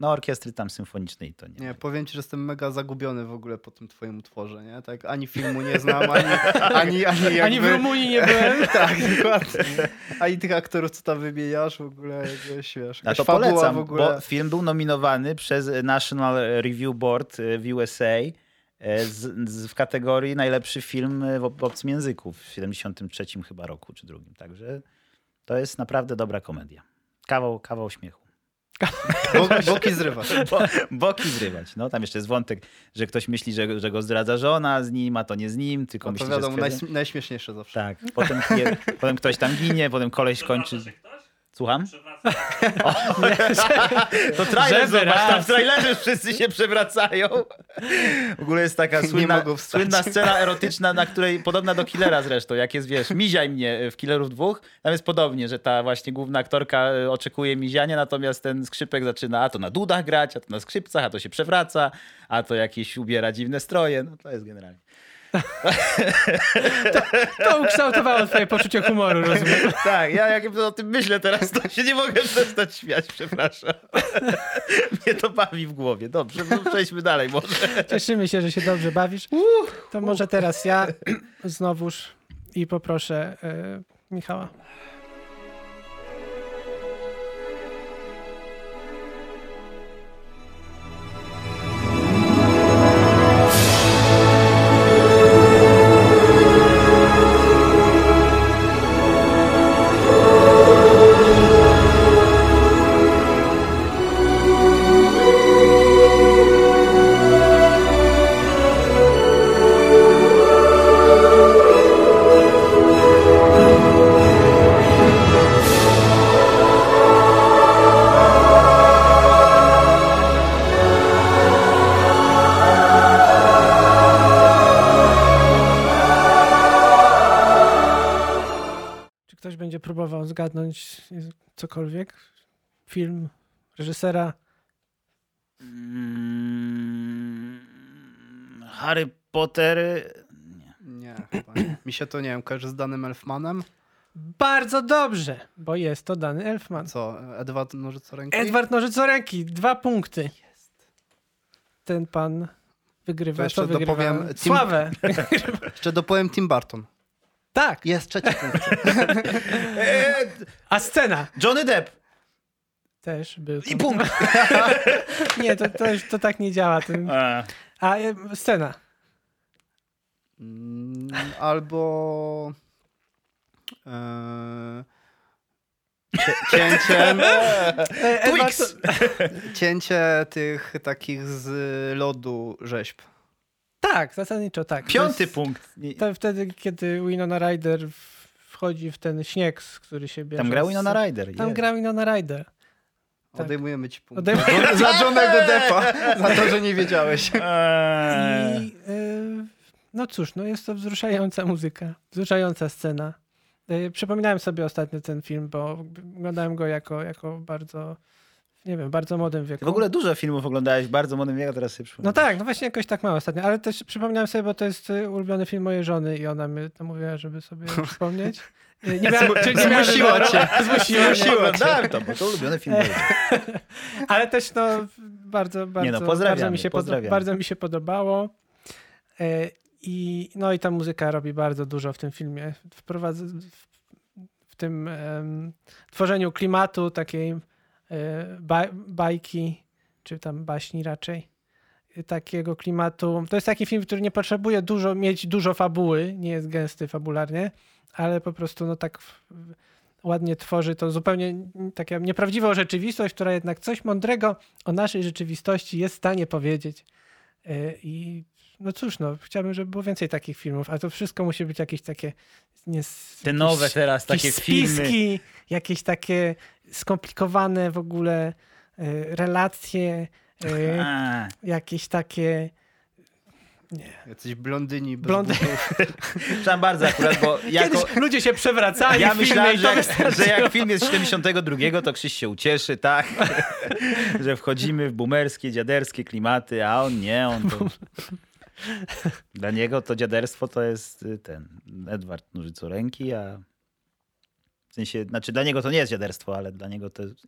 No orkiestry tam symfonicznej to nie. Nie, powiem ci, że jestem mega zagubiony w ogóle po tym twoim utworze, nie? Tak, ani filmu nie znam, ani, ani, ani jakby... Ani w Rumunii nie byłem. Tak, dokładnie. Ani tych aktorów, co tam wymieniasz, w ogóle wiesz, A to polecam, w ogóle. bo film był nominowany przez National Review Board w USA z, z, w kategorii najlepszy film e, w ob- obcym języku w 73 chyba roku czy drugim. Także to jest naprawdę dobra komedia. Kawał, kawał śmiechu. Bo, boki zrywasz. Bo, boki zrywać. No, tam jeszcze jest wątek, że ktoś myśli, że, że go zdradza żona z nim, a to nie z nim, tylko No to myśli, wiadomo, że... stwierdza- najśmieszniejsze zawsze. Tak, potem, potem ktoś tam ginie, potem koleś kończy... Ktoś? Słucham? Przewraca. To trailer, zobacz, tam w trailerze wszyscy się przewracają. W ogóle jest taka słynna, słynna scena erotyczna, na której, podobna do Killera zresztą, jak jest, wiesz, miziaj mnie w Killerów dwóch, tam jest podobnie, że ta właśnie główna aktorka e, oczekuje miziania, natomiast ten skrzypek zaczyna a to na dudach grać, a to na skrzypcach, a to się przewraca, a to jakieś ubiera dziwne stroje, no to jest generalnie. To ukształtowało twoje poczucie humoru, rozumiem. Tak, ja jak o tym myślę teraz, to się nie mogę przestać śmiać, przepraszam. Mnie to bawi w głowie. Dobrze, no przejdźmy dalej może. Cieszymy się, że się dobrze bawisz. To może teraz ja znowuż i poproszę e, Michała. Zgadnąć cokolwiek? Film reżysera? Mm, Harry Potter. Nie, chyba nie. Mi się to, nie wiem, kojarzy z Danym Elfmanem. Bardzo dobrze, bo jest to dany Elfman. Co, Edward Nożycoręki? Edward Nożycoręki, dwa punkty. Ten pan wygrywa. To jeszcze Co wygrywa? dopowiem, Tim- Sławę. Jeszcze dopowiem Tim Burton. Tak, Jest trzeci punkt. a scena Johnny Depp. też był. I punkt. Nie, to, to, już- to tak nie działa. Ten... A, A e, scena. Mm, Albo... E, cie- cięcie, E, Edward, Twix. cięcie tych takich z lodu rzeźb. Tak, zasadniczo tak. To Piąty jest- punkt. To wtedy, kiedy Winona Ryder wchodzi w ten śnieg, z który się bierze. Tam grał Winona Ryder. Tam jest. gra Winona Ryder. Tak. Odejmujemy ci punkt. Odejmujemy- Za Johnego Deppa, za to, że nie wiedziałeś. Eee. I e, no cóż, no jest to wzruszająca muzyka, wzruszająca scena. E, Przypominałem sobie ostatnio ten film, bo oglądałem go jako, jako bardzo, nie wiem, bardzo młodym wieku. Ty w ogóle dużo filmów oglądałeś w bardzo młodym wieku, teraz sobie No przypomnę. tak, no właśnie jakoś tak mało ostatnio, ale też przypomniałem sobie, bo to jest e, ulubiony film mojej żony i ona mi to mówiła, żeby sobie przypomnieć. E, Nie miałem, czyli nie miałem Zmusiła wyboru. cię. Zmusiła mnie. Siła, oglądałem to, bo to ulubiony film. Ale też no bardzo, bardzo, no, pozdrawiamy, bardzo, mi się pozdrawiamy. bardzo mi się podobało. E, I, no i ta muzyka robi bardzo dużo w tym filmie. Wprowadza w, w tym em, tworzeniu klimatu takiej ba, bajki, czy tam baśni raczej. e, Takiego klimatu. To jest taki film, który nie potrzebuje dużo, mieć dużo fabuły, nie jest gęsty fabularnie, ale po prostu no tak ładnie tworzy to zupełnie taka nieprawdziwą rzeczywistość, która jednak coś mądrego o naszej rzeczywistości jest w stanie powiedzieć. Y, I no cóż, no, chciałbym, żeby było więcej takich filmów, a to wszystko musi być jakieś takie... Nie, Te nowe teraz takie jakieś filmy. spiski, jakieś takie skomplikowane w ogóle y, relacje, y, jakieś takie... Jacyś blondyni Blondy-. Przepraszam bardzo akurat, bo jako... Kiedyś ludzie się przewracali Ja myślałem, że jak, że jak film jest z 72, to Krzyś się ucieszy, tak? że wchodzimy w boomerskie, dziaderskie klimaty, a on nie, on to... Dla niego to dziaderstwo to jest y, ten Edward Nożycoręki, a w sensie, znaczy dla niego to nie jest dziaderstwo, ale dla niego to jest...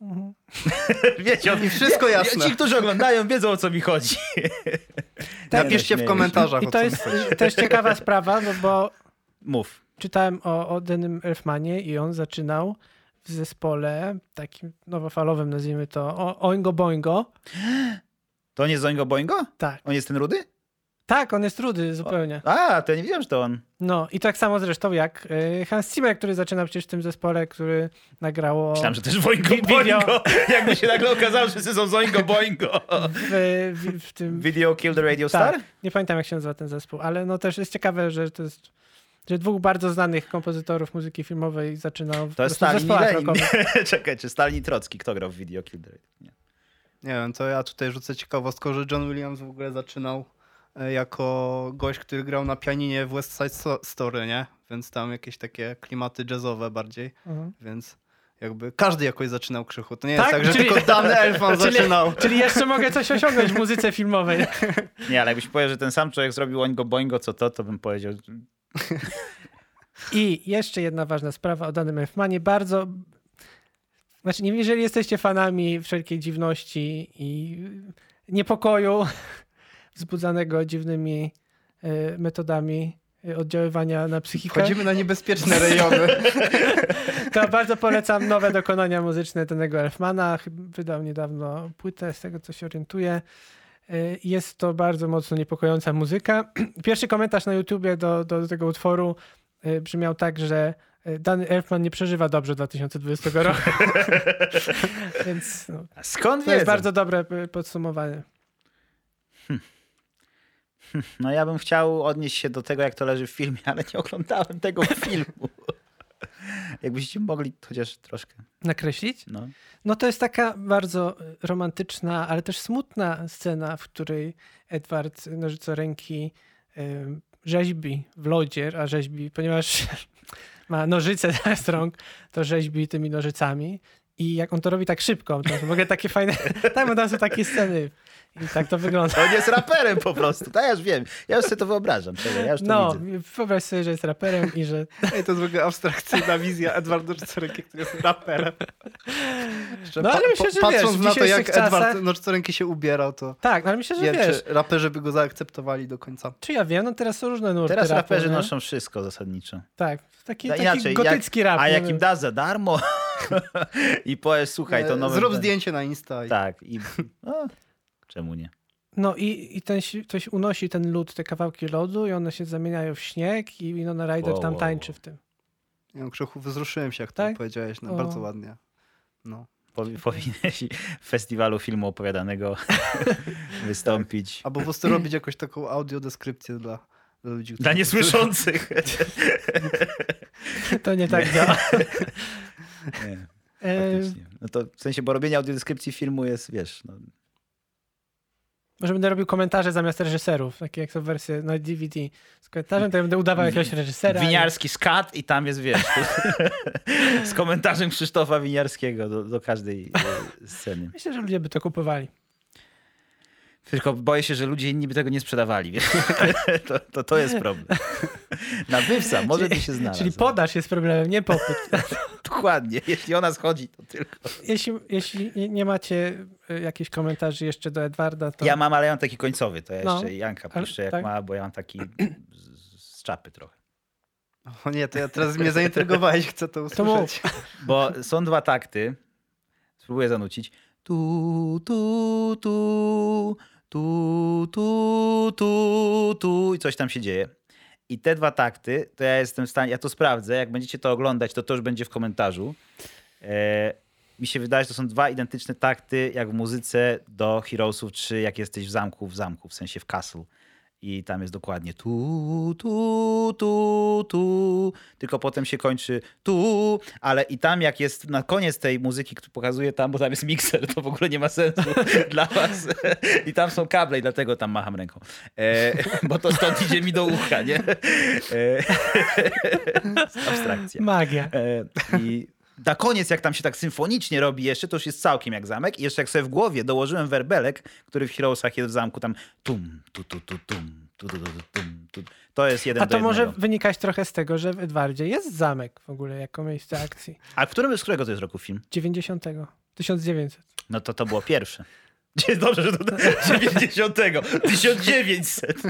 Mhm. Wiecie, on, I wszystko jasne. Ci, którzy oglądają, wiedzą o co mi chodzi. Napiszcie w komentarzach I o to co jest też ciekawa sprawa, no bo Mów. czytałem o, o Denym Elfmanie i on zaczynał w zespole takim nowofalowym, nazwijmy to o, Oingo Boingo. To nie jest Zoingo Boingo? Tak. On jest ten rudy? Tak, on jest rudy zupełnie. A, to ja nie wiedziałem, że to on. No i tak samo zresztą jak y, Hans Zimmer, który zaczynał przecież w tym zespole, który nagrało Myślałem, że też Boingo Wi- video. Boingo. Jakby się nagle okazało, że wszyscy są Zoingo Boingo. w, w, w tym... Video Kill the Radio Star? Tak, nie pamiętam jak się nazywa ten zespół, ale no też jest ciekawe, że to jest że dwóch bardzo znanych kompozytorów muzyki filmowej zaczynał w To jest Stalin i Lenin. Czekaj, czy Stalin i Trocki? Kto grał w Video Kill the Radio? Nie. Nie wiem, to ja tutaj rzucę ciekawostkę, że John Williams w ogóle zaczynał e, jako gość, który grał na pianinie w West Side Sto- Story, nie? Więc tam jakieś takie klimaty jazzowe bardziej, Mhm. więc jakby każdy jakoś zaczynał krzychu. To nie Tak? jest tak, że Czyli- tylko dany Elfman Czyli- zaczynał. Czyli jeszcze mogę coś osiągnąć w muzyce filmowej. nie, ale jakbyś powiedział, że ten sam człowiek zrobił Oingo Boingo, co to, to bym powiedział... I jeszcze jedna ważna sprawa o danym Elfmanie. Bardzo. Znaczy, nie jeżeli jesteście fanami wszelkiej dziwności i niepokoju wzbudzanego dziwnymi e, metodami e, oddziaływania na psychikę, Chodzimy na niebezpieczne rejony. to bardzo polecam nowe dokonania muzyczne danego Elfmana. Wydał niedawno płytę, z tego co się orientuję. E, Jest to bardzo mocno niepokojąca muzyka. Pierwszy komentarz na YouTubie do, do tego utworu brzmiał tak, że e, dany Elfman nie przeżywa dobrze 2020 roku. Więc no, skąd to jest bardzo dobre e, podsumowanie. No ja bym chciał odnieść się do tego, jak to leży w filmie, ale nie oglądałem tego filmu. Jakbyście mogli chociaż troszkę, Nakreślić? no. No to jest taka bardzo e, romantyczna, ale też smutna scena, w której Edward Nożycoręki e, rzeźbi w lodzie, a rzeźbi, ponieważ ma nożyce zamiast rąk, to rzeźbi tymi nożycami. I jak on to robi tak szybko, to ogóle takie fajne, tam są takie sceny i tak to wygląda. On jest raperem po prostu, to ja już wiem. Ja już sobie to wyobrażam, czekaj, ja już to No, widzę. wyobraź sobie, że jest raperem i że Ej, to jest w ogóle abstrakcyjna wizja Edwarda Noczcorenki, który jest raperem. Jeszcze No, ale pa- myślę, że Patrząc wiesz, na to, jak czasach- Edward Noczcorenki się ubierał, to tak, no ale myślę, że nie wiem, wiesz, czy raperzy by go zaakceptowali do końca. czy ja wiem, no teraz są różne nurty Teraz raperzy noszą wszystko zasadniczo. Tak, taki, No taki inaczej, gotycki rap. A jak im da za darmo i powiesz, słuchaj, to nowe... Zrób zdjęcie na Insta. I... Tak, i... O, czemu nie? No i, i ten, ktoś unosi ten lód, te kawałki lodu i one się zamieniają w śnieg i Winona Ryder Wow, tam wow, tańczy wow. w tym. Wiem, Krzychu, wzruszyłem się, jak to Tak? powiedziałeś. No, O. bardzo ładnie. No. Powi- Powinieneś w festiwalu filmu opowiadanego wystąpić. Albo po prostu robić jakąś taką audiodeskrypcję dla, dla ludzi, Dla niesłyszących. To nie tak działa. Nie, faktycznie. no to w sensie, bo robienie audiodeskrypcji filmu jest, wiesz, no, może będę robił komentarze zamiast reżyserów, takie jak są wersje na DVD z komentarzem, to ja będę udawał jakiegoś reżysera. i- winiarski skat i tam jest, wiesz, z komentarzem Krzysztofa Winiarskiego do, do każdej e, sceny. Myślę, że ludzie by to kupowali. Tylko boję się, że ludzie inni by tego nie sprzedawali. To, to, to jest problem. Nabywca może by się znalazł. Czyli podaż jest problemem, nie popyt. Dokładnie. Jeśli ona schodzi, to tylko. jeśli, jeśli nie- macie e, jakichś komentarzy jeszcze do Edwarda, to Ja mam, ale ja mam taki końcowy. To ja No, jeszcze Janka ale- puszczę jak tak. ma, bo ja mam taki z, z czapy trochę. O nie, to ja teraz mnie zaintrygowałeś, chcę to To usłyszeć. Bo są dwa takty. Spróbuję zanucić. Tu, tu, tu, tu, tu, tu, tu i coś tam się dzieje. I te dwa takty, to ja jestem w stanie, ja to sprawdzę, jak będziecie to oglądać, to to już będzie w komentarzu. E, mi się wydaje, że to są dwa identyczne takty, jak w muzyce do Heroesów 3, jak jesteś w zamku, w zamku, w sensie w castle. I tam jest dokładnie tu, tu, tu, tu, tylko potem się kończy tu, ale i tam jak jest na koniec tej muzyki, który pokazuje tam, bo tam jest mikser, to w ogóle nie ma sensu dla was. I tam są kable i dlatego tam macham ręką. E, bo to stąd idzie mi do ucha, nie? E, abstrakcja. Magia. E, I na koniec, jak tam się tak symfonicznie robi jeszcze, to już jest całkiem jak zamek. I jeszcze jak sobie w głowie dołożyłem werbelek, który w Heroesach jest w zamku, tam tum, tu, tu, tu, tum, tu, tu, tu, tu, tum, tu. To jest jeden A to może wynikać trochę z tego, że w Edwardzie jest zamek w ogóle jako miejsce akcji. A którym, z którego to jest roku film? 90. 1900. No to to było pierwsze. Dobrze, że to 90. 1900.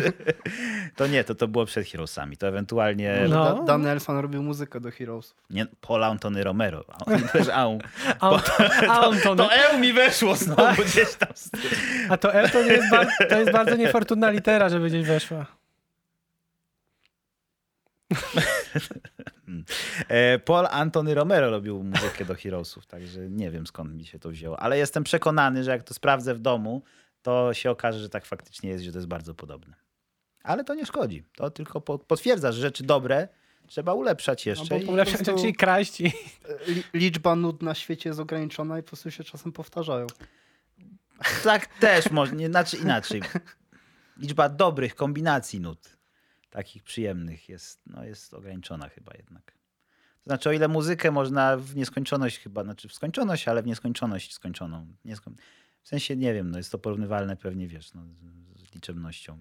To nie, to to było przed Heroesami. To ewentualnie No. Da- Dan Elfman robił muzykę do Heroesów. nie, Paul Antony Romero. Też Au. A, on, a, on to, To EU mi weszło znowu gdzieś tam. a to L to, nie jest to jest bardzo niefortunna litera, żeby gdzieś weszła. E, Paul Antony Romero robił muzykę do Heroesów, także nie wiem skąd mi się to wzięło. Ale jestem przekonany, że jak to sprawdzę w domu, to się okaże, że tak faktycznie jest, że to jest bardzo podobne. Ale to nie szkodzi. To tylko po- potwierdza, że rzeczy dobre trzeba ulepszać jeszcze. No i- po Ulepszać, prostu- czyli kraść i... Li- Liczba nud na świecie jest ograniczona i po prostu się czasem powtarzają. Tak też można, nie, znaczy inaczej. Liczba dobrych kombinacji nut, takich przyjemnych, jest, no, jest ograniczona chyba jednak. To znaczy, o ile muzykę można w nieskończoność chyba, znaczy w skończoność, ale w nieskończoność skończoną. W sensie, nie wiem, no jest to porównywalne pewnie, wiesz, no, z liczebnością.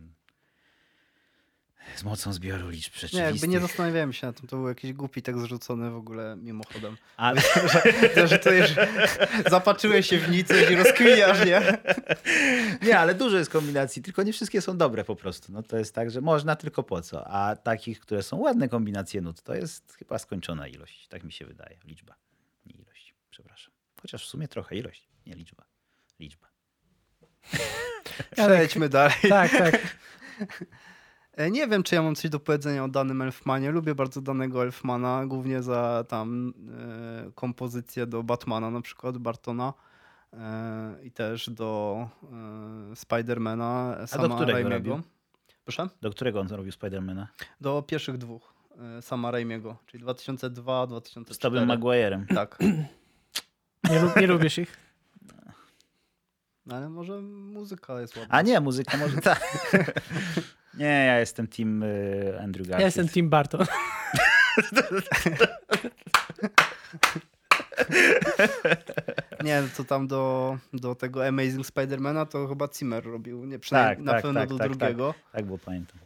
Z mocą zbioru liczb Nie, jakby rzeczywistych. nie zastanawiałem się na tym, to był jakiś głupi tekst zrzucony w ogóle mimochodem. Ale, że, że to już zapatrzyłeś się w nic i rozkminiasz, nie? Nie, ale dużo jest kombinacji, tylko nie wszystkie są dobre po prostu. No to jest tak, że można tylko po co. A takich, które są ładne kombinacje nut, to jest chyba skończona ilość. Tak mi się wydaje. Liczba. Nie ilość. Przepraszam. Chociaż w sumie trochę ilość. Nie liczba. Liczba. Przejdźmy dalej. Tak, tak. E, Nie wiem, czy ja mam coś do powiedzenia o danym Elfmanie. Lubię bardzo danego Elfmana, głównie za tam e, kompozycję do Batmana, na przykład Bartona. E, I też do e, Spidermana sama którego Raimiego. robił? Proszę? Do którego on zrobił Spidermana? Do pierwszych dwóch e, sama Raimiego, czyli 2002, Z 2004. Tobym Maguire'em. Tak. Nie, lub, nie lubisz ich. No, ale może muzyka jest ładna. A nie, muzyka może tak. Nie, ja jestem team y, Andrew Garfield. Ja jestem Tim Burton. Nie, to tam do, do tego Amazing Spidermana to chyba Zimmer robił. Nie, przynajmniej Tak, na tak, pewno tak, do tak, drugiego. Tak, bo pamiętam.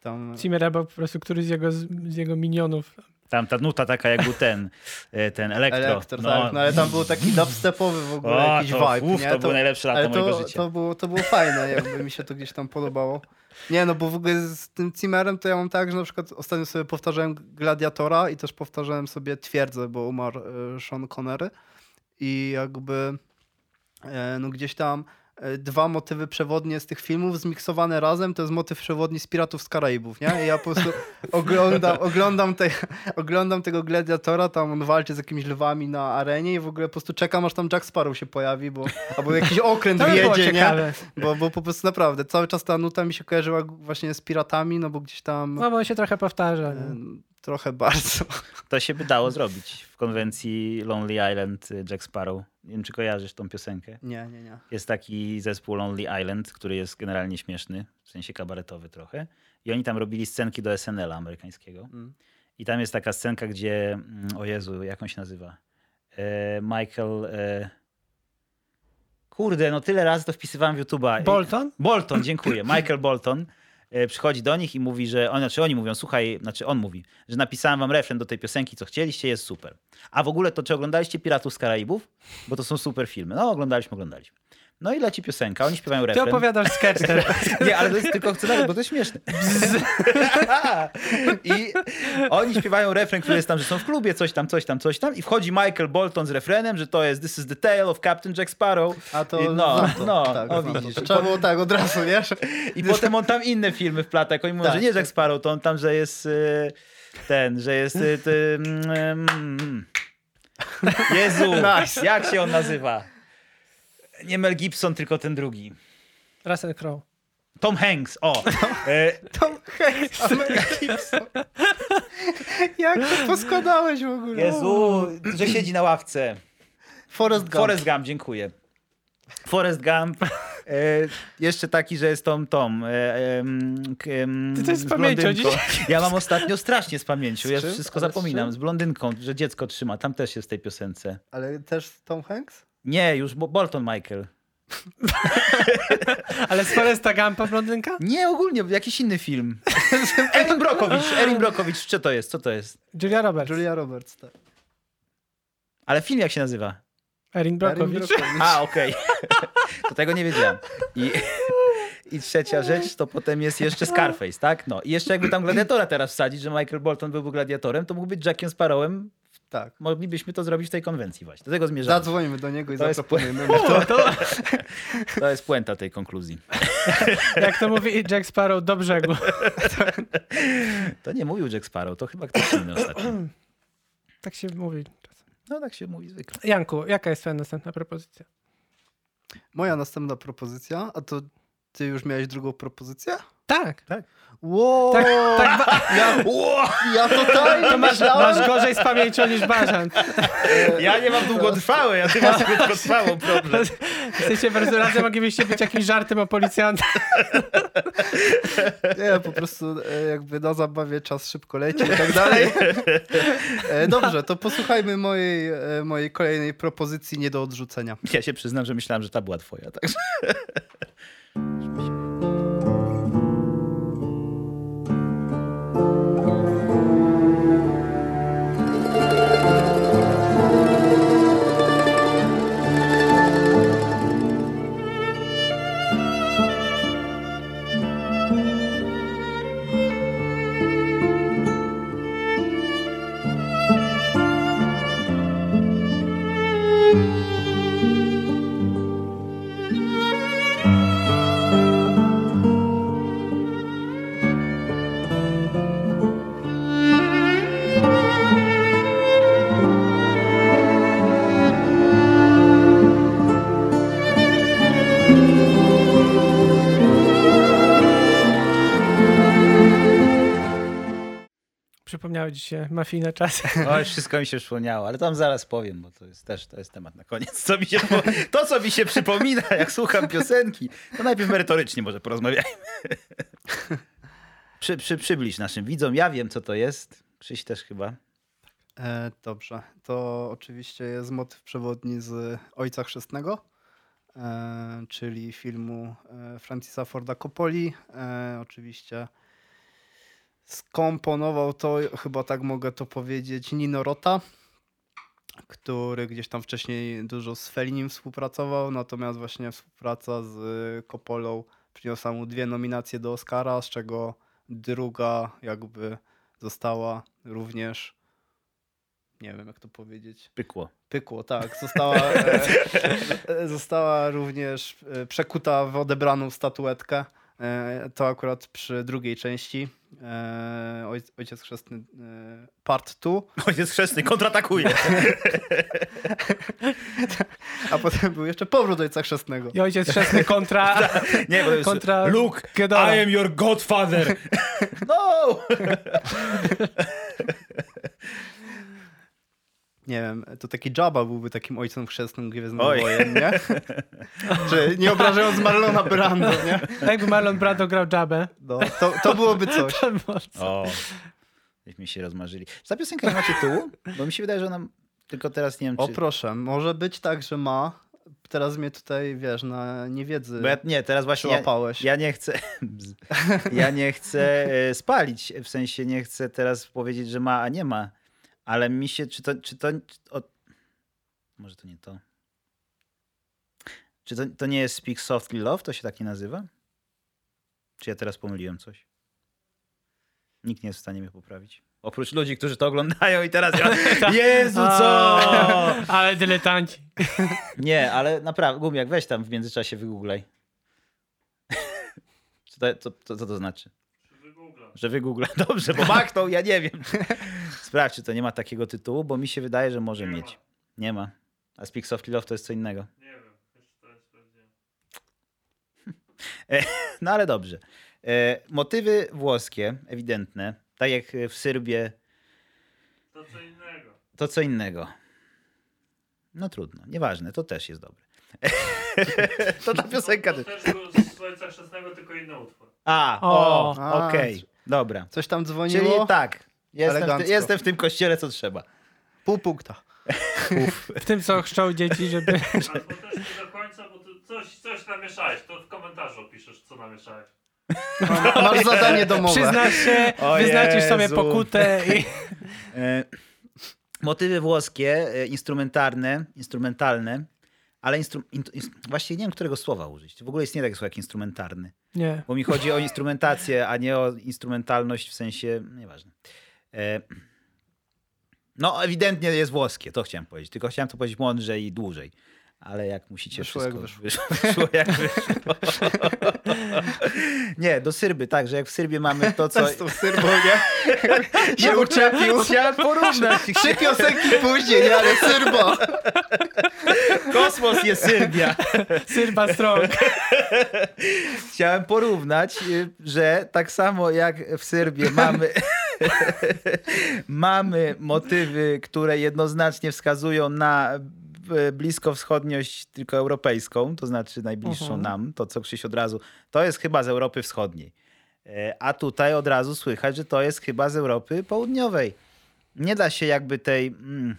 Tam, Zimmer albo po prostu któryś z jego, z jego minionów. Tam ta nuta taka jak był ten, y, ten elektro. Elektro, tak. No ale tam był taki dubstepowy w ogóle O, jakiś to, vibe, uf, nie? to były najlepsze lata ale mojego to, życia. to, było, to było fajne, jakby mi się to gdzieś tam podobało. Nie, no bo w ogóle z tym Zimmerem to ja mam tak, że na przykład ostatnio sobie powtarzałem Gladiatora i też powtarzałem sobie Twierdzę, bo umarł e, Sean Connery. I jakby e, no gdzieś tam dwa motywy przewodnie z tych filmów zmiksowane razem, to jest motyw przewodni z Piratów z Karaibów, nie? I ja po prostu oglądam, oglądam, te, oglądam tego gladiatora, tam on walczy z jakimiś lwami na arenie i w ogóle po prostu czekam, aż tam Jack Sparrow się pojawi, bo albo jakiś okręt To wjedzie, nie? Bo, bo po prostu naprawdę, cały czas ta nuta mi się kojarzyła właśnie z piratami, no bo gdzieś tam No bo on się trochę powtarza. e, nie? trochę bardzo. To się by dało zrobić w konwencji Lonely Island y, Jack Sparrow. Nie wiem, czy kojarzysz tą piosenkę. Nie, nie, nie. Jest taki zespół Lonely Island, który jest generalnie śmieszny, w sensie kabaretowy trochę. I oni tam robili scenki do SNL-a amerykańskiego. Mm. I tam jest taka scenka, gdzie, mm, o Jezu, jak on się nazywa? E, Michael... E... Kurde, no tyle razy to wpisywałem w YouTube'a. Bolton? Bolton, dziękuję. Michael Bolton przychodzi do nich i mówi, że on, znaczy oni mówią, słuchaj, znaczy on mówi, że napisałem wam refren do tej piosenki, co chcieliście, jest super. A w ogóle to czy oglądaliście Piratów z Karaibów? Bo to są super filmy. No, oglądaliśmy, oglądaliśmy. No i leci piosenka, oni śpiewają Ty refren. opowiadasz sketch teraz. Nie, ale to jest tylko chcę bo to jest śmieszne. I oni śpiewają refren, który jest tam, że są w klubie, coś tam, coś tam, coś tam i wchodzi Michael Bolton z refrenem, że to jest This is the tale of Captain Jack Sparrow. A to I no, znam to. no, tak, o, widzisz. To trzeba było tak od razu, wiesz? I potem on tam inne filmy wplata, jak oni mówią, Tak. że nie Jack Sparrow, to on tam, że jest y, ten, że jest y, ty, mm, mm. Jezu, Nice. jak się on nazywa? Nie Mel Gibson, tylko ten drugi. Russell Crowe. Tom Hanks, o. E, Tom Hanks, Mel Gibson. Jak to poskładałeś w ogóle? Jezu, że siedzi na ławce. Forrest Gump. Forrest Gump, dziękuję. Forrest Gump. E, jeszcze taki, że jest Tom Tom. E, em, Ty to jest z z pamięcią dzisiaj. Ja mam ostatnio strasznie z pamięcią. Ja Z czym? wszystko Ale z zapominam. czym? Z blondynką, że dziecko trzyma. Tam też jest w tej piosence. Ale też Tom Hanks? Nie, już Bo- Bolton Michael. Ale z Foresta Gampa blondynka? Nie, ogólnie, jakiś inny film. Erin Brokowicz, Erin Brokowicz, co to jest? Co to jest? Julia Roberts. Julia Roberts, tak. Ale film jak się nazywa? Erin Brockovich. Erin Brockovich. A, okej. To tego nie wiedziałem. I, I trzecia rzecz, to potem jest jeszcze Scarface, tak? No i jeszcze jakby tam gladiatora teraz wsadzić, że Michael Bolton byłby gladiatorem, to mógł być Jackiem Sparrowem. Tak. Moglibyśmy to zrobić w tej konwencji właśnie. Do tego zmierzamy. Zadzwonimy do niego i To jest zaproponujemy mu to. To jest puenta tej konkluzji. Jak to mówi Jack Sparrow, do brzegu. To nie mówił Jack Sparrow, to chyba ktoś inny ostatnio. Tak się mówi czasem. No tak się mówi zwykle. Janku, jaka jest twoja następna propozycja? Moja następna propozycja, a to ty już miałeś drugą propozycję? Tak. Wow, Tak, tak ba- ja, ja totalnie to masz, myślałem, masz gorzej z pamięcią niż Bażant. Ja nie mam długotrwałe, ja ty masz krótkotrwałą problem. Jesteście po prostu razem, moglibyście być jakimś żartem o policjantach. Nie, po prostu e, jakby na zabawie czas szybko leci i tak dalej. E, Dobrze, to posłuchajmy mojej, e, mojej kolejnej propozycji nie do odrzucenia. Ja się przyznam, że myślałem, że ta była twoja. Także. Przypomniały ci się mafijne czasy. Wszystko mi się przypomniało, ale tam zaraz powiem, bo to jest też to jest temat na koniec. Co mi się, to, co mi się przypomina, jak słucham piosenki, to najpierw merytorycznie może porozmawiajmy. Przy, przy, przybliż naszym widzom. Ja wiem, co to jest. Krzyś też chyba. E, dobrze, to oczywiście jest motyw przewodni z Ojca Chrzestnego, e, czyli filmu e, Francisa Forda Coppoli. E, oczywiście skomponował to, chyba tak mogę to powiedzieć, Nino Rota, który gdzieś tam wcześniej dużo z Fellinim współpracował, natomiast właśnie współpraca z Coppolą przyniosła mu dwie nominacje do Oscara, z czego druga jakby została również nie wiem jak to powiedzieć. Pykło. Pykło, tak. Została, e, e, została również e, przekuta w odebraną statuetkę. E, to akurat przy drugiej części. E, oj- Ojciec Chrzestny e, Part 2. Ojciec chrzestny kontratakuje. A potem był jeszcze powrót Ojca Chrzestnego. I ojciec chrzestny kontra... Nie, bo to jest Kontra Luke, Gedora. I am your godfather. No! Nie wiem, to taki Jabba byłby takim ojcem chrzestnym Gwiezdnych Oj. Wojen, nie? Czy nie obrażając Marlona Brando, nie? Jakby Marlon Brando grał Jabę. No, to, to byłoby coś. To było co? O, żeśmy się rozmarzyli. Czy ta piosenka nie ma tytułu? Bo mi się wydaje, że ona... Tylko teraz nie wiem, O czy... proszę, może być tak, że ma. Teraz mnie tutaj, wiesz, na niewiedzy Bo ja, nie, teraz właśnie ja, przyłapałeś. ja nie chcę... Ja nie chcę e, spalić. W sensie nie chcę teraz powiedzieć, że ma, a nie ma. Ale mi się... Czy to... Czy to czy, o, może to nie to. Czy to, to nie jest Speak Softly Love? To się tak nie nazywa? Czy ja teraz pomyliłem coś? Nikt nie jest w stanie mnie poprawić. Oprócz ludzi, którzy to oglądają i teraz ja... Jezu, co? Ale dyletanci. Nie, ale naprawdę, Gumiak, weź tam w międzyczasie wygooglaj. Co to, to znaczy? Że wygoogla. Dobrze, bo machnął, ja nie wiem. Sprawdź, czy to nie ma takiego tytułu, bo mi się wydaje, że może Nie ma. mieć. Nie ma. A Speak Softly Love to jest co innego. Nie wiem, sprawdziłem. No ale dobrze. E, motywy włoskie, ewidentne, tak jak w Syrbie, To co innego. to co innego. No trudno, nieważne, to też jest dobre. to ta piosenka... To, to też- był z Ojca Chrzestnego, tylko inny utwór. A, o, O. okej, dobra. Coś tam Czyli dzwoniło? tak, jestem w, ty, jestem w tym kościele, co trzeba. Pół punkta. W tym, co chrzczą dzieci, żeby... Albo też nie do końca, bo ty coś, coś namieszałeś. To w komentarzu opiszesz, co namieszałeś. Masz zadanie domowe. Przyznasz się, O wyznaczysz sobie pokutę i... E, motywy włoskie, e, instrumentarne, instrumentalne, ale instru, in, ins- właściwie nie wiem, którego słowa użyć. W ogóle istnieje takie słowo jak instrumentarny. Nie. Bo mi chodzi o instrumentację, a nie o instrumentalność w sensie, nieważne. E, no, ewidentnie jest włoskie, to chciałem powiedzieć. Tylko chciałem to powiedzieć mądrzej i dłużej. Ale jak musicie Wyszło wszystko... jak wyszło. wyszło jak wyszło. nie, do Syrby, tak, że jak w Syrbie mamy to, co... Z tą syrbą, nie? się bo uczepił. Chciałem porównać. Trzy piosenki później, nie? Ale syrbo. Kosmos jest Syrbia. Syrba strong. Chciałem porównać, y, że tak samo jak w Syrbii mamy, mamy motywy, które jednoznacznie wskazują na bliskowschodniość tylko europejską, to znaczy najbliższą Mhm. nam, to co Krzyś od razu, to jest chyba z Europy Wschodniej. E, A tutaj od razu słychać, że to jest chyba z Europy Południowej. Nie da się jakby tej, mm,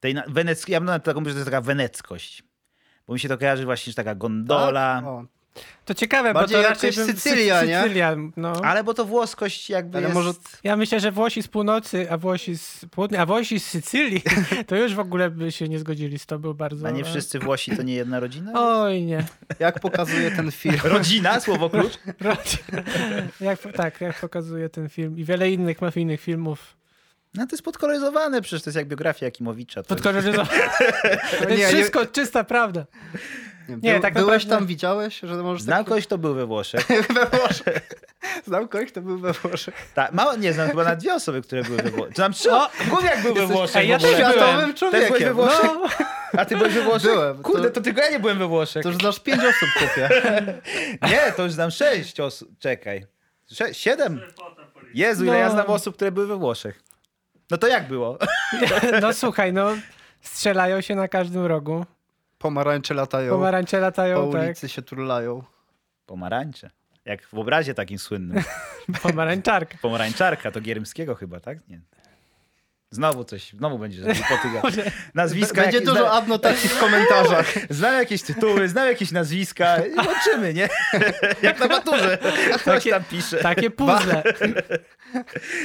tej na- weneckiej, ja bym nawet taką, że to jest taka weneckość. Bo mi się to kojarzy właśnie, że taka gondola. Tak? O, To ciekawe, Bardziej bo to raczej bym- Sycylia, Sy- nie? Sycylia, no. Ale bo to włoskość jakby Ale jest... może Ja myślę, że Włosi z północy, a Włosi z południa, a Włosi z Sycylii, to już w ogóle by się nie zgodzili z tobą bardzo. A nie wszyscy Włosi to nie jedna rodzina? Oj, nie. jak pokazuje ten film. Rodzina, słowo klucz. jak, tak, jak pokazuje ten film i wiele innych mafijnych filmów. No to jest podkoloryzowane, przecież to jest jak biografia Jakimowicza. To Podkoloryzowane. To Nie, jest nie- wszystko czysta prawda. Nie, Nie, Był, tak byłeś tam, widziałeś, że możesz Znam taki... kogoś, kto był we Włoszech. we Włoszech. Znam kogoś, kto był we Włoszech. Tak, mało, nie, znam chyba na dwie osoby, które były we Włoszech. Znam trzy. O! Gumiak był we Włoszech Ej, ja też byłem. Światowym Też byłeś we człowiekiem. Włoszech? No, A ty byłeś we Włoszech? Byłem, to- Kurde, to tylko ja nie byłem we Włoszech. to już znasz pięć osób, chłopie. Nie, to już znam sześć osób. Czekaj. Sze siedem? Jezu, ile ja No. znam osób, które były we Włoszech. No to jak było? No słuchaj, no strzelają się na każdym rogu. Pomarańcze latają, Pomarańcze po latają, tak. ulicy się turlają. Pomarańcze. Jak w obrazie takim słynnym. Pomarańczarka. Pomarańczarka, to Gierymskiego chyba, tak? Nie. Znowu coś, znowu będzie, że potyga. Nazwiska Będzie jakieś, dużo zna, adnotacji w komentarzach. znam jakieś tytuły, znam jakieś nazwiska i łączymy, nie? Jak na maturze. Ktoś Takie- tam pisze. Takie puzzle.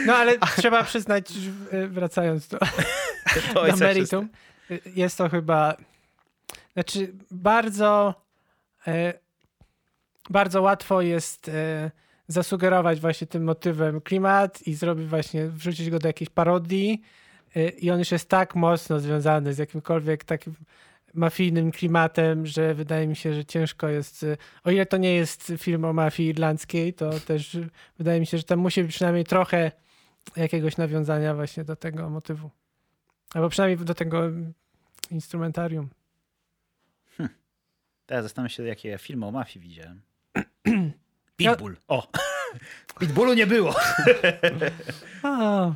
No ale trzeba przyznać, że, wracając do, To do meritum, jest to chyba, znaczy bardzo, e, bardzo łatwo jest e, zasugerować właśnie tym motywem klimat i zrobić właśnie, wrzucić go do jakiejś parodii e, i on już jest tak mocno związany z jakimkolwiek takim mafijnym klimatem, że wydaje mi się, że ciężko jest, o ile to nie jest film o mafii irlandzkiej, to też wydaje mi się, że tam musi być przynajmniej trochę jakiegoś nawiązania właśnie do tego motywu. Albo przynajmniej do tego instrumentarium. Teraz zastanawiam się, jakie ja filmy o mafii widziałem. Pitbull. O! Pitbullu nie było. A.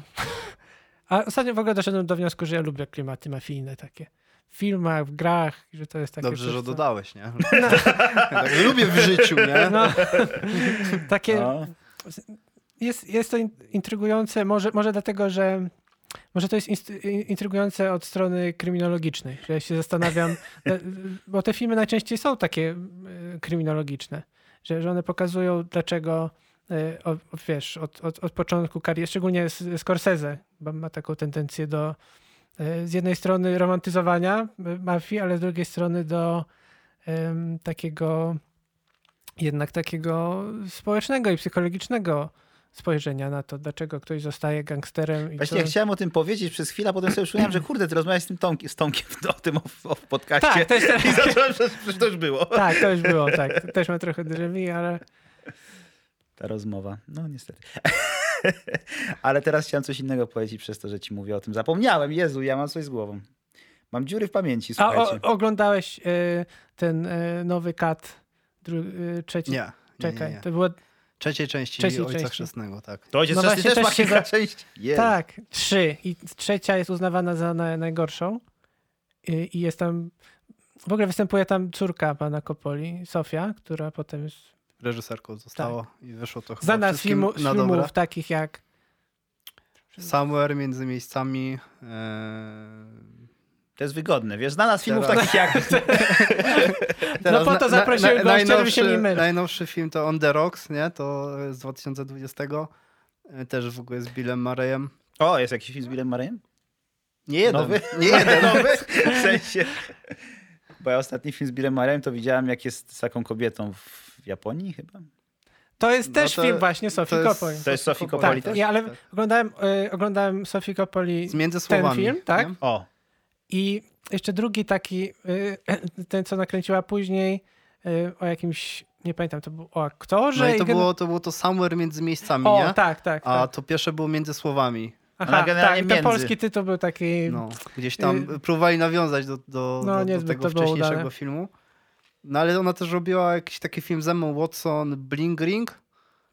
A ostatnio w ogóle doszedłem do wniosku, że ja lubię klimaty mafijne takie. W filmach, w grach, że to jest takie Dobrze, coś, że dodałeś, nie? tak lubię w życiu, nie? No, takie, No. jest, jest to in- intrygujące, może, może dlatego, że może to jest intrygujące od strony kryminologicznej, że ja się zastanawiam, e, bo te filmy najczęściej są takie e, kryminologiczne, że, że one pokazują dlaczego e, od, wiesz, od, od, od początku kariery, szczególnie Scorsese bo ma taką tendencję do e, z jednej strony romantyzowania e, mafii, ale z drugiej strony do em, takiego jednak takiego społecznego i psychologicznego spojrzenia na to, dlaczego ktoś zostaje gangsterem i Właśnie co... ja chciałem o tym powiedzieć przez chwilę, a potem sobie przypomniałem, że kurde, ty rozmawiałeś z tym Tomkiem, z Tomkiem o tym o, o w podcaście. Tak, to jest teraz- I zacząłem, że że to już było. Tak, to już było, tak. Też mam trochę vu, ale Ta rozmowa. No niestety. Ale teraz chciałem coś innego powiedzieć przez to, że ci mówię o tym. Zapomniałem. Jezu, ja mam coś z głową. Mam dziury w pamięci, A słuchajcie. o, oglądałeś e, ten e, nowy kat dru- e, trzeci? Nie, nie, Czekaj, nie, nie. to było Trzeciej części Trzeciej Ojca części. Chrzestnego, tak. To ojciec No właśnie też też ma się kilka za- części. Jest. Tak, trzy. I trzecia jest uznawana za na, najgorszą. I, I jest tam. W ogóle występuje tam córka pana Kopoli, Sofia, która potem jest Reżyserką została i wyszło to chyba Tak. znana z, wszystkim filmu, na filmów dobre. takich jak. Somewhere między miejscami. E... To jest wygodne. Wiesz, znana z filmów Teraz- takich jak... No po to zaprosiłem gościa, żeby się nie mylić. Najnowszy film to On the Rocks, nie? To z 2020. E, Też w ogóle z Billem Murrayem. O, jest jakiś film z Billem Murrayem? Nie jeden. Nowy? Nie jeden. Nowy? W sensie... Bo ja ostatni film z Billem Murrayem to widziałem, jak jest z taką kobietą w Japonii chyba. To jest No też to- film właśnie Sofii to jest- Coppoli. To jest Sofii Coppoli, Tak, też? ja, ale tak. oglądałem, e, oglądałem Sofii Coppoli Z między ten film, tak? nie? O, I jeszcze drugi taki, y, ten co nakręciła później y, o jakimś, nie pamiętam, to był o aktorze. No i to gen- było, to było to Somewhere między miejscami, O, nie? tak, tak. A tak. to pierwsze było między słowami. Aha, tak, ten polski tytuł był taki... No, gdzieś tam Y- próbowali nawiązać do, do, No, do, do tego wcześniejszego udane. filmu. No ale ona też robiła jakiś taki film z Emma Watson, Bling Ring.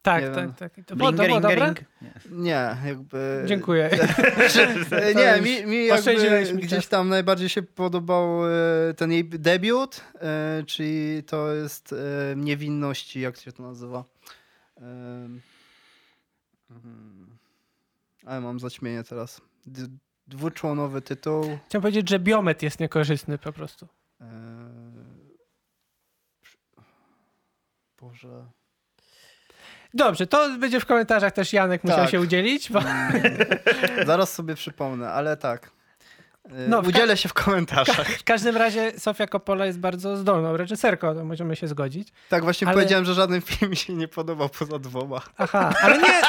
Tak, nie tak, wiem. tak. To było, to było Blingeringering? dobre? Nie. Nie, jakby... Dziękuję. Nie, mi, mi jakby gdzieś tam najbardziej się podobał e, ten jej debiut, e, czyli to jest e, Niewinności, jak się to nazywa. Mhm. Ale mam zaćmienie teraz. Dwuczłonowy tytuł. Chciałem powiedzieć, że biomet jest niekorzystny po prostu. Boże. Dobrze, to będzie w komentarzach też Janek musiał Tak. się udzielić, bo Zaraz sobie przypomnę, ale tak. No, Udzielę się w komentarzach. w każdym razie Sofia Coppola jest bardzo zdolną reżyserką, to możemy się zgodzić. Tak, właśnie Ale- powiedziałem, że żaden film mi się nie podobał poza dwoma. Aha, ale nie,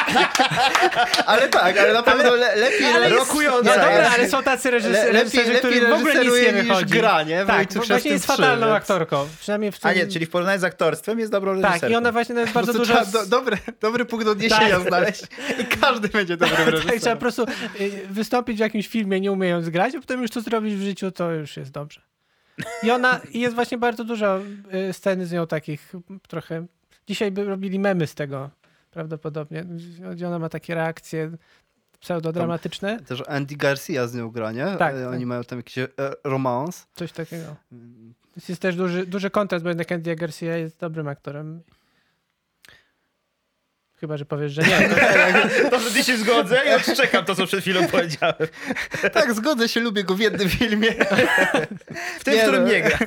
Ale tak, ale na pewno le, lepiej ale jest, rokujące. no dobra, ale są tacy Le, reżyserzy, lepiej, reżyserzy lepiej którym w ogóle nic nie reżyseruje niż wychodzi. gra, nie? Tak, bo właśnie jest fatalną trzy, aktorką. Przynajmniej w tym... A nie, czyli w porównaniu z aktorstwem jest dobrą reżyserką. Tak, i ona właśnie jest bardzo dużo... do, dobry, dobry punkt odniesienia Tak. znaleźć i każdy będzie dobrym Tak, trzeba reżyserem. po prostu y, wystąpić w jakimś filmie, nie umiejąc grać, a potem już to zrobić w życiu, to już jest dobrze. I ona, i jest właśnie bardzo dużo y, scen z nią takich trochę... Dzisiaj by robili memy z tego prawdopodobnie, gdzie ona ma takie reakcje pseudodramatyczne, Też Andy Garcia z nią gra, nie? Tak, E, tak. Oni mają tam jakiś e, romans. coś takiego. Jest też duży, duży kontrast, bo jednak Andy Garcia jest dobrym aktorem. Chyba, że powiesz, że nie. To, że ty się zgodzę i odczekam to, co przed chwilą powiedziałem. Tak, zgodzę się, lubię go w jednym filmie. W tym, Nie, w którym no. nie gra.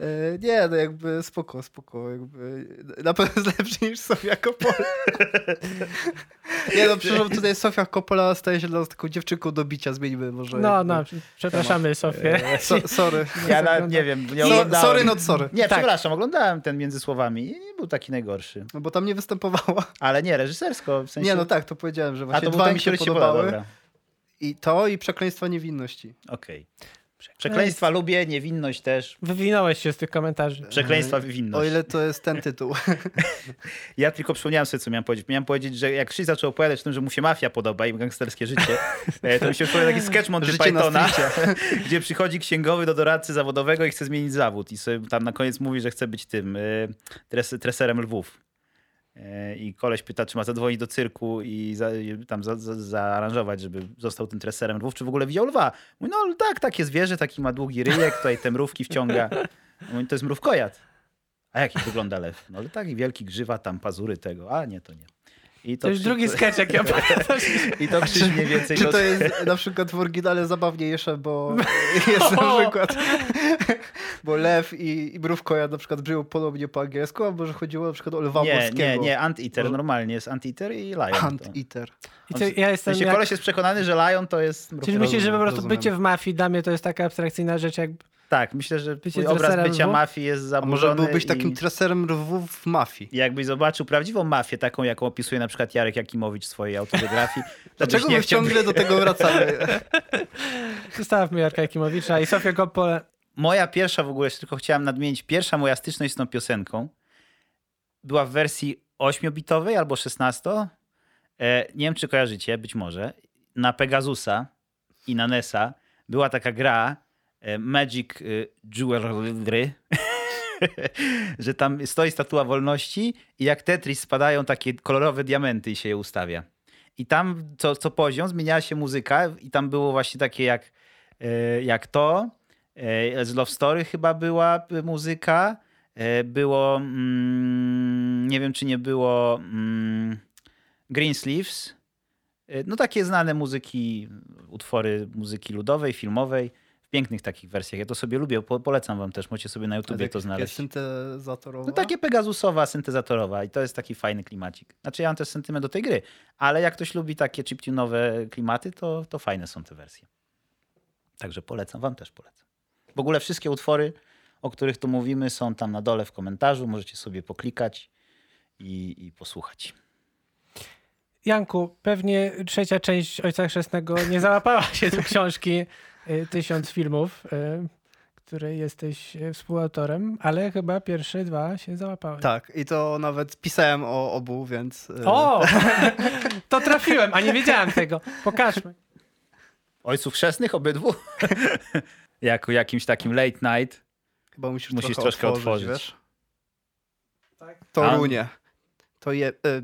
E, Nie, no jakby spoko, spoko. Jakby na pewno jest lepszy niż Sofia Coppola. Nie no, przepraszam, tutaj Sofia Coppola staje się dla nas taką dziewczynką do bicia, zmieńmy może. no, jakby. no, przepraszamy Sofię. E, So, sorry. Ja nawet nie wiem, nie So, sorry, not sorry. Nie, Tak. przepraszam, oglądałem ten między słowami i nie był taki najgorszy. No bo tam nie występowała. Ale nie, reżysersko, w sensie... Nie, no tak, to powiedziałem, że A właśnie to był dwa ten, mi się podobały. podobał, dobra. I to i Przekleństwa Niewinności. Okej. Przekleństwa lubię, niewinność też. Wywinąłeś się z tych komentarzy. Przekleństwa, O winność. ile to jest ten tytuł. Ja tylko przypomniałem sobie, co miałem powiedzieć. Miałem powiedzieć, że jak Krzyś zaczął opowiadać o tym, że mu się mafia podoba i gangsterskie życie, e, to mi się przypomniał taki sketch Monty Życie na Pythona, gdzie przychodzi księgowy do doradcy zawodowego i chce zmienić zawód. I sobie tam na koniec mówi, że chce być tym, tres, treserem lwów. E, I koleś pyta, czy ma zadzwonić do cyrku i za, i tam za, za, zaaranżować, żeby został tym treserem lwów, czy w ogóle widział lwa. Mówi, no tak, takie zwierzę, taki ma długi ryjek, tutaj te mrówki wciąga. Mówi, to jest mrówkojad. A jaki wygląda lew? No ale taki wielki grzywa, tam pazury tego. A nie, to nie. I To już przy- drugi sketch, jak ja opowiadasz. I to Krzyś mniej więcej... Czy to jest na przykład w oryginale zabawniejsze, bo jest na przykład bo lew i, i mrówkoja na przykład brzmią podobnie po angielsku, albo że chodziło na przykład o lwa Nie, morskiego. nie, nie, Anteater Może- normalnie jest Anteater i Lion. Hunt to. Ja W jestem sensie jak... koleś jest przekonany, że Lion to jest... Czyli myślisz, że po prostu rozumiem. bycie w mafii dla mnie to jest taka abstrakcyjna rzecz, jak Tak, myślę, że Bycie obraz bycia lwów? mafii jest A zaburzony. może byłbyś i- takim treserem lwów w mafii? Jakbyś zobaczył prawdziwą mafię, taką jaką opisuje na przykład Jarek Jakimowicz w swojej autobiografii, to Dlaczego my ciągle do tego wracamy? Zostawmy Jarka Jakimowicza i Sofię Koppolę. Moja pierwsza w ogóle, jeszcze tylko chciałem nadmienić, pierwsza moja styczność z tą piosenką była w wersji 8-bitowej albo 16. E, nie wiem, czy kojarzycie, być może. Na Pegasusa i na NESa była taka gra Magic e, Jewelry, że tam stoi statua wolności i jak Tetris spadają takie kolorowe diamenty i się je ustawia. I tam co, co poziom zmieniała się muzyka i tam było właśnie takie jak, e, jak to. E, Z Love Story chyba była e, muzyka. E, Było, mm, nie wiem czy nie było mm, Green Sleeves. E, No takie znane muzyki, utwory muzyki ludowej, filmowej, pięknych takich wersjach. Ja to sobie lubię, po, polecam wam też, możecie sobie na YouTubie to znaleźć. syntezatorowa? No takie pegasusowa, syntezatorowa i to jest taki fajny klimacik. Znaczy ja mam też sentyment do tej gry, ale jak ktoś lubi takie chiptunowe klimaty, to, to fajne są te wersje. Także polecam, wam też polecam. W ogóle wszystkie utwory, o których tu mówimy są tam na dole w komentarzu, możecie sobie poklikać i, i posłuchać. Janku, pewnie trzecia część Ojca Chrzestnego nie załapała się do książki Tysiąc filmów, y, której jesteś y, współautorem, ale chyba pierwsze dwa się załapały. Tak, i to nawet pisałem o obu, więc... e, O! To trafiłem, a nie wiedziałem tego. Pokażmy. Ojców chrzestnych obydwu? jako jakimś takim late night. Chyba musisz, musisz trochę troszkę otworzyć, otworzyć. Tak. Torunie. To je... E,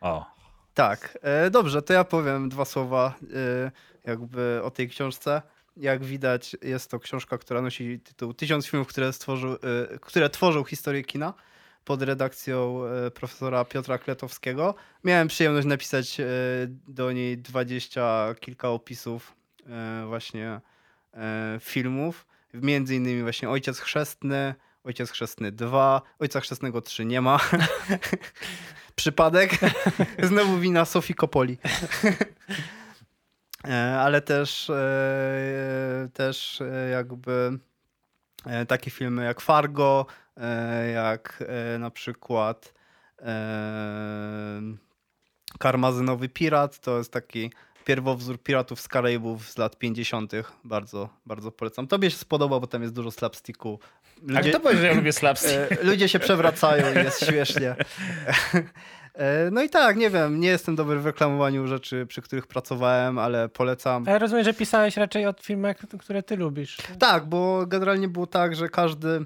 O, tak, e, dobrze, to ja powiem dwa słowa e, jakby o tej książce. Jak widać, jest to książka, która nosi tytuł Tysiąc filmów, które, stworzył, e, które tworzą historię kina pod redakcją e, profesora Piotra Kletowskiego. Miałem przyjemność napisać e, do niej dwadzieścia kilka opisów właśnie filmów. Między innymi właśnie Ojciec Chrzestny, Ojciec Chrzestny 2, Ojca Chrzestnego 3 nie ma. Przypadek. Znowu wina Sofii Kopoli. E, Ale też, e, też e, jakby e, takie filmy jak Fargo, jak na przykład Karmazynowy Pirat, to jest taki pierwowzór piratów z Karaibów z lat 50. Bardzo, bardzo polecam. Tobie się spodoba, bo tam jest dużo slapsticku. a kto powie, że ja lubię slapstick? Ludzie się przewracają i jest śmiesznie. E, No i tak, nie wiem, nie jestem dobry w reklamowaniu rzeczy, przy których pracowałem, ale polecam. A ja rozumiem, że pisałeś raczej o filmach, które ty lubisz. Tak, bo generalnie było tak, że każdy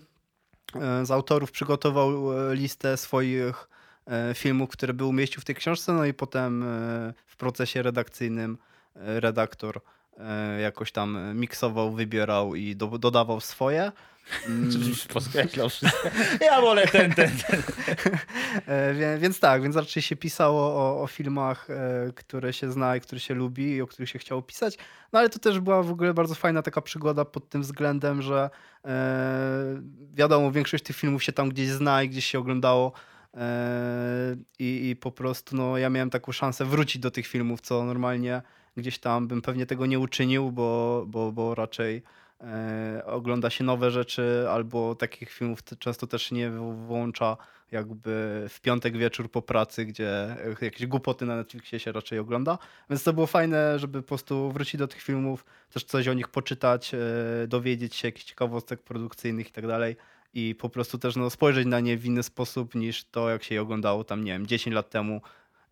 e, z autorów przygotował e, listę swoich filmów, które by umieścił w tej książce, no i potem w procesie redakcyjnym redaktor jakoś tam miksował, wybierał i do, dodawał swoje. Żebyś podkreślał wszystko. Ja wolę ten, ten, ten. E, wie- Więc tak, więc raczej się pisało o, o filmach, e, które się zna i które się lubi i o których się chciało pisać. No ale to też była w ogóle bardzo fajna taka przygoda pod tym względem, że e, wiadomo, większość tych filmów się tam gdzieś zna i gdzieś się oglądało. e, I, I po prostu no, ja miałem taką szansę wrócić do tych filmów, co normalnie gdzieś tam bym pewnie tego nie uczynił, bo, bo, bo raczej e, ogląda się nowe rzeczy, albo takich filmów często też nie włącza jakby w piątek wieczór po pracy, gdzie e, jakieś głupoty na Netflixie się raczej ogląda. Więc to było fajne, żeby po prostu wrócić do tych filmów, też coś o nich poczytać, e, dowiedzieć się jakichś ciekawostek produkcyjnych i tak dalej. I po prostu też no, spojrzeć na nie w inny sposób niż to, jak się je oglądało tam, nie wiem, 10 lat temu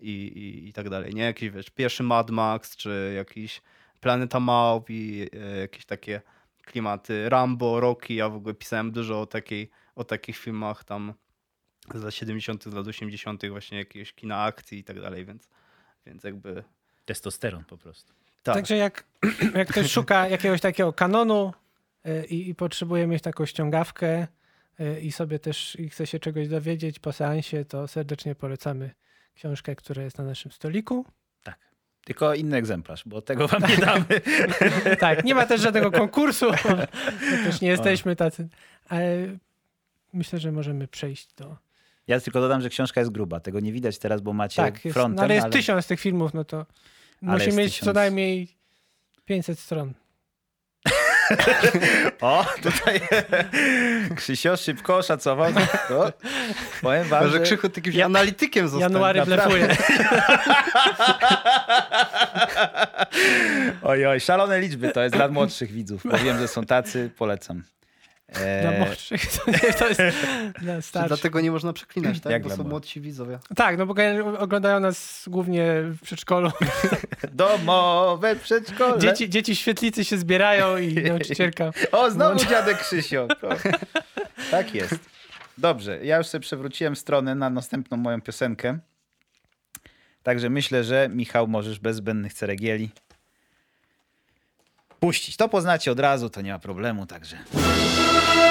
i, i, i tak dalej. Nie jakiś, wiesz, pierwszy Mad Max, czy jakiś Planeta Małp i e, jakieś takie klimaty Rambo, Rocky. Ja w ogóle pisałem dużo o, takiej, o takich filmach tam z lat 70., z lat 80., właśnie jakiegoś kina akcji i tak dalej, więc, więc jakby. Testosteron po prostu. Tak. Także jak, jak ktoś szuka jakiegoś takiego kanonu y, i, i potrzebuje mieć taką ściągawkę y, i sobie też i chce się czegoś dowiedzieć po seansie, to serdecznie polecamy książkę, która jest na naszym stoliku. Tak. Tylko inny egzemplarz, bo tego wam nie damy. Tak, nie ma też żadnego konkursu, też nie jesteśmy tacy, ale myślę, że możemy przejść do... Ja tylko dodam, że książka jest gruba. Tego nie widać teraz, bo macie Tak, jest, frontem, no ale jest tysiąc tych filmów, no to musi mieć co tysiąc. najmniej 500 stron. O, tutaj Krzysio szybko oszacował. O, powiem wam, Może że... Krzychu jakimś analitykiem zostanie. January blefuje. Oj, oj, szalone liczby, to jest dla młodszych widzów. bo Wiem, że są tacy, polecam. E, Dla młodszych. To, jest dla Czy starszych. Dlatego nie można przeklinać, tak? Jak Bo są młodsi widzowie. Tak, no bo oglądają nas głównie w przedszkolu. Domowe przedszkole. Dzieci, dzieci świetlicy się zbierają i nauczycielka. O, znowu dziadek Krzysio. Tak jest. Dobrze, ja już sobie przewróciłem stronę na następną moją piosenkę. Także myślę, że Michał możesz bez zbędnych ceregieli puścić. To poznacie od razu, to nie ma problemu, także.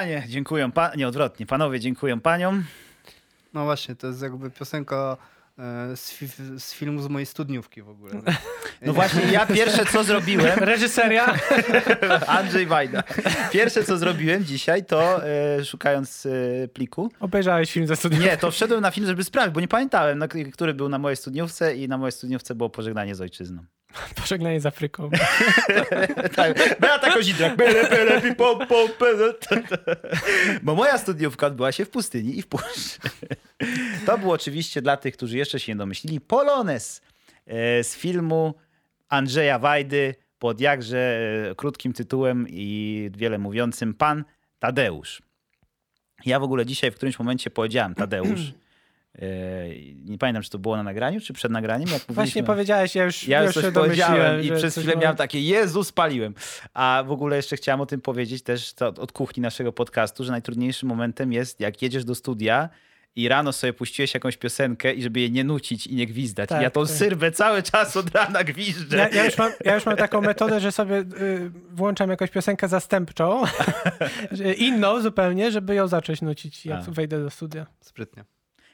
Panie, dziękuję. Pa... Nie, odwrotnie. Panowie, dziękuję paniom. No właśnie, to jest jakby piosenka e, z, fi z filmu z mojej studniówki w ogóle. No właśnie, ja pierwsze co zrobiłem, Reżyseria. Andrzej Wajda. Pierwsze co zrobiłem dzisiaj, to e, szukając e, pliku, Obejrzałeś film za studium. Nie, to wszedłem na film, żeby sprawdzić, bo nie pamiętałem, na, który był na mojej studniówce i na mojej studniówce było pożegnanie z ojczyzną. Pożegnanie z Afryką. tak, Beata Kozidrak. Bele, bele, pi, po, po, bele. Bo moja studniówka odbyła się w pustyni i w puszczy. To był oczywiście dla tych, którzy jeszcze się nie domyślili, Polones e, z filmu Andrzeja Wajdy pod jakże e, krótkim tytułem i wiele mówiącym Pan Tadeusz. Ja w ogóle dzisiaj w którymś momencie powiedziałem Tadeusz. E, Nie pamiętam, czy to było na nagraniu, czy przed nagraniem. Jak Właśnie powiedziałeś, ja już, ja już coś powiedziałem i przez chwilę było- miałem takie, Jezu, spaliłem. A w ogóle jeszcze chciałem o tym powiedzieć też od kuchni naszego podcastu, że najtrudniejszym momentem jest, jak jedziesz do studia i rano sobie puściłeś jakąś piosenkę i żeby jej nie nucić i nie gwizdać. Tak, I ja tą tak. syrwę cały czas od rana gwiżdżę. Ja, ja, już mam, ja już mam taką metodę, że sobie y, włączam jakąś piosenkę zastępczą, inną zupełnie, żeby ją zacząć nucić, jak A. wejdę do studia. Sprytnie.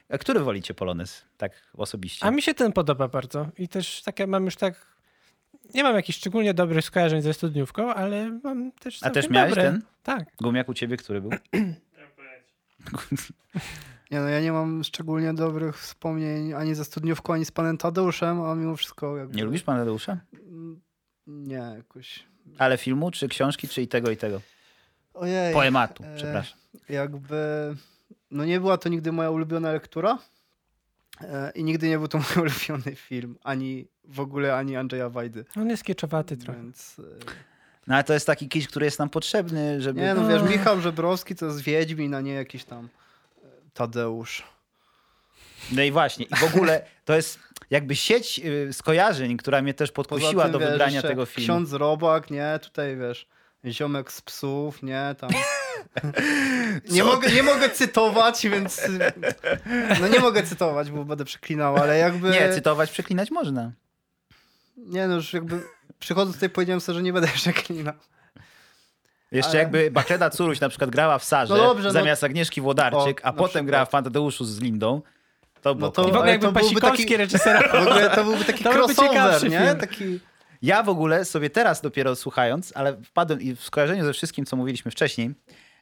A który wolicie Polones? Tak osobiście. A mi się ten podoba bardzo. I też takie mam już tak. Nie mam jakichś szczególnie dobrych skojarzeń ze studniówką, ale mam też. A też miałeś dobre. ten? Tak. Gumiak u ciebie, który był? Nie no ja nie mam szczególnie dobrych wspomnień ani ze studniówką, ani z panem Tadeuszem, a mimo wszystko jakby... Nie lubisz pana Tadeusza? Nie, jakoś... Ale filmu, czy książki, czy i tego, i tego? Ojej. Poematu, e, przepraszam. Jakby... No nie była to nigdy moja ulubiona lektura e, i nigdy nie był to mój ulubiony film, ani w ogóle, ani Andrzeja Wajdy. On jest kieczowaty trochę. Więc... e, No ale to jest taki kiś, który jest nam potrzebny, żeby... Nie, no wiesz, Michał Żebrowski to jest Wiedźmin, a nie jakiś tam Tadeusz. No i właśnie, i w ogóle to jest jakby sieć y, skojarzeń, która mnie też podkusiła tym, do wiesz, wybrania tego filmu. Ksiądz Robak, nie? Tutaj wiesz, ziomek z psów, nie? Tam... nie, mogę, nie mogę cytować, więc... No nie mogę cytować, bo będę przeklinał, ale jakby... Nie, cytować, przeklinać można. Nie, no już jakby przychodząc tutaj powiedziałem sobie, że nie będę przeklinał. Jeszcze Ale- jakby Bakleda Curuś na przykład grała w Sarze No dobrze, no- zamiast Agnieszki Włodarczyk, O, a potem przykład. grała w Pantadeuszu z Lindą, to było No to- I w ogóle jakby Pasikowski taki- reżyserował. W ogóle to byłby taki To byłby crossover, nie? Taki... Ja w ogóle sobie teraz dopiero słuchając, ale wpadłem i w skojarzeniu ze wszystkim, co mówiliśmy wcześniej,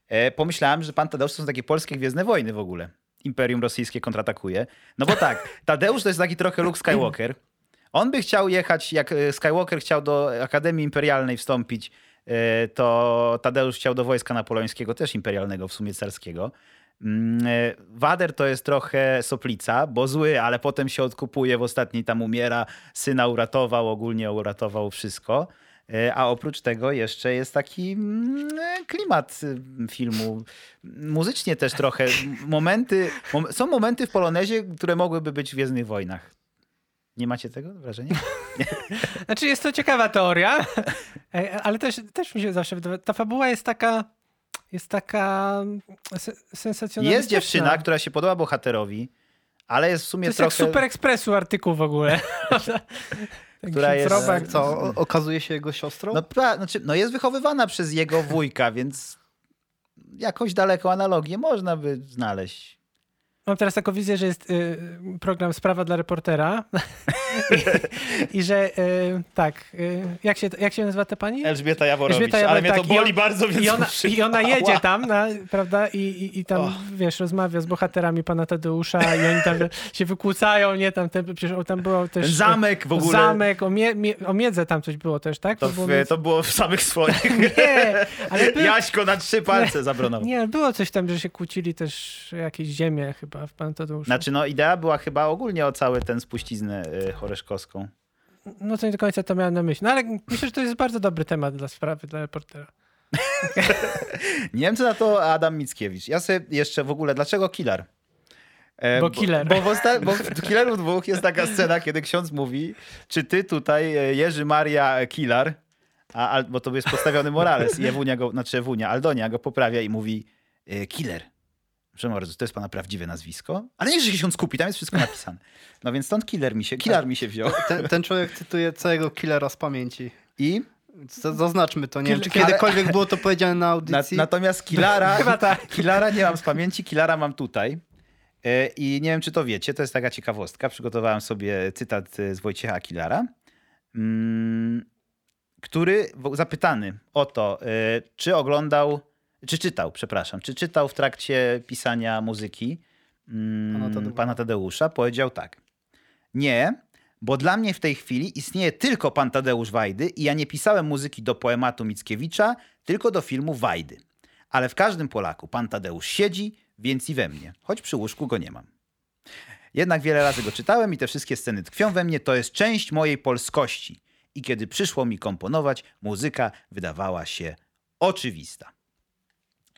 e, pomyślałem, że Pan Tadeusz to są takie polskie Gwiezdne Wojny w ogóle. Imperium Rosyjskie kontratakuje. No bo tak, Tadeusz to jest taki trochę Luke Skywalker. On by chciał jechać, jak e, Skywalker chciał do Akademii Imperialnej wstąpić, to Tadeusz chciał do wojska napoleońskiego, też imperialnego, w sumie carskiego. Mm, e, Wader to jest trochę soplica, bo zły, ale potem się odkupuje, w ostatniej tam umiera, syna uratował, ogólnie uratował wszystko. E, A oprócz tego jeszcze jest taki mm, e, klimat y, filmu. Muzycznie też trochę. Momenty, mom, są momenty w Polonezie, które mogłyby być w Gwiezdnych Wojnach. Nie macie tego wrażenia? Znaczy jest to ciekawa teoria, e, ale też, też mi się zawsze wydaje, ta fabuła jest taka, jest taka se- sensacjonalistyczna. Jest dziewczyna, która się podoba bohaterowi, ale jest w sumie To jest trochę... jak Super Expressu artykuł w ogóle. Która jest-. Co, okazuje się jego siostrą? No, pra, znaczy, no jest wychowywana przez jego wujka, więc jakąś daleką analogię można by znaleźć. Mam teraz taką wizję, że jest y, program Sprawa dla reportera I, i że y, tak, y, jak, się, jak się nazywa ta pani? Elżbieta Jaworowicz, Elżbieta ale mnie to Jaworowicz, tak, boli on- bardzo, więc I ona, I ona jedzie Ała. tam, na, prawda, I, i, i tam, Och. wiesz, rozmawia z bohaterami pana Tadeusza i oni tam się wykłócają, nie, tam, te, przecież tam było też... Zamek w ogóle. Zamek, o, mie, mie, o miedze tam coś było też, tak? To, było w, między- to było w samych swoich. Nie, ale by, Jaśko na trzy palce zabronował. nie, było coś tam, że się kłócili też jakieś ziemie chyba pan Tadeuszu. Znaczy, no idea była chyba ogólnie o cały ten spuściznę y, choreszkowską. No to nie do końca to miałem na myśli. No ale myślę, że to jest bardzo dobry temat dla sprawy, dla reportera. Nie wiem, co na to Adam Mickiewicz. Ja sobie jeszcze w ogóle, dlaczego Killer? E, Bo killer. Bo, bo, osta- bo w Killerów dwóch jest taka scena, kiedy ksiądz mówi, czy ty tutaj, e, Jerzy Maria Kilar, a, al- bo to jest postawiony Morales i Ewunia go, znaczy Ewunia, Aldonia go poprawia i mówi, e, Killer. Proszę bardzo, to jest pana prawdziwe nazwisko? Ale niech się ksiądz kupi, tam jest wszystko napisane. No więc stąd Killer mi się, Killer mi się wziął. Ten, ten człowiek cytuje całego killera z pamięci. I Zaznaczmy to, nie wiem, czy Kill- kiedykolwiek było to powiedziane na na, audycji. natomiast Kilara, Chyba tak. Kilara nie mam z pamięci, Kilara mam tutaj. E, I nie wiem, czy to wiecie, to jest taka ciekawostka. Przygotowałem sobie cytat z Wojciecha Kilara, mm, który w- zapytany o to, e, czy oglądał, czy czytał, przepraszam, czy czytał w trakcie pisania muzyki mm, Pana Tadeusza. pana Tadeusza, powiedział tak. Nie, bo dla mnie w tej chwili istnieje tylko pan Tadeusz Wajdy i ja nie pisałem muzyki do poematu Mickiewicza, tylko do filmu Wajdy. Ale w każdym Polaku pan Tadeusz siedzi, więc i we mnie, choć przy łóżku go nie mam. Jednak wiele razy go czytałem i te wszystkie sceny tkwią we mnie, to jest część mojej polskości. I kiedy przyszło mi komponować, muzyka wydawała się oczywista.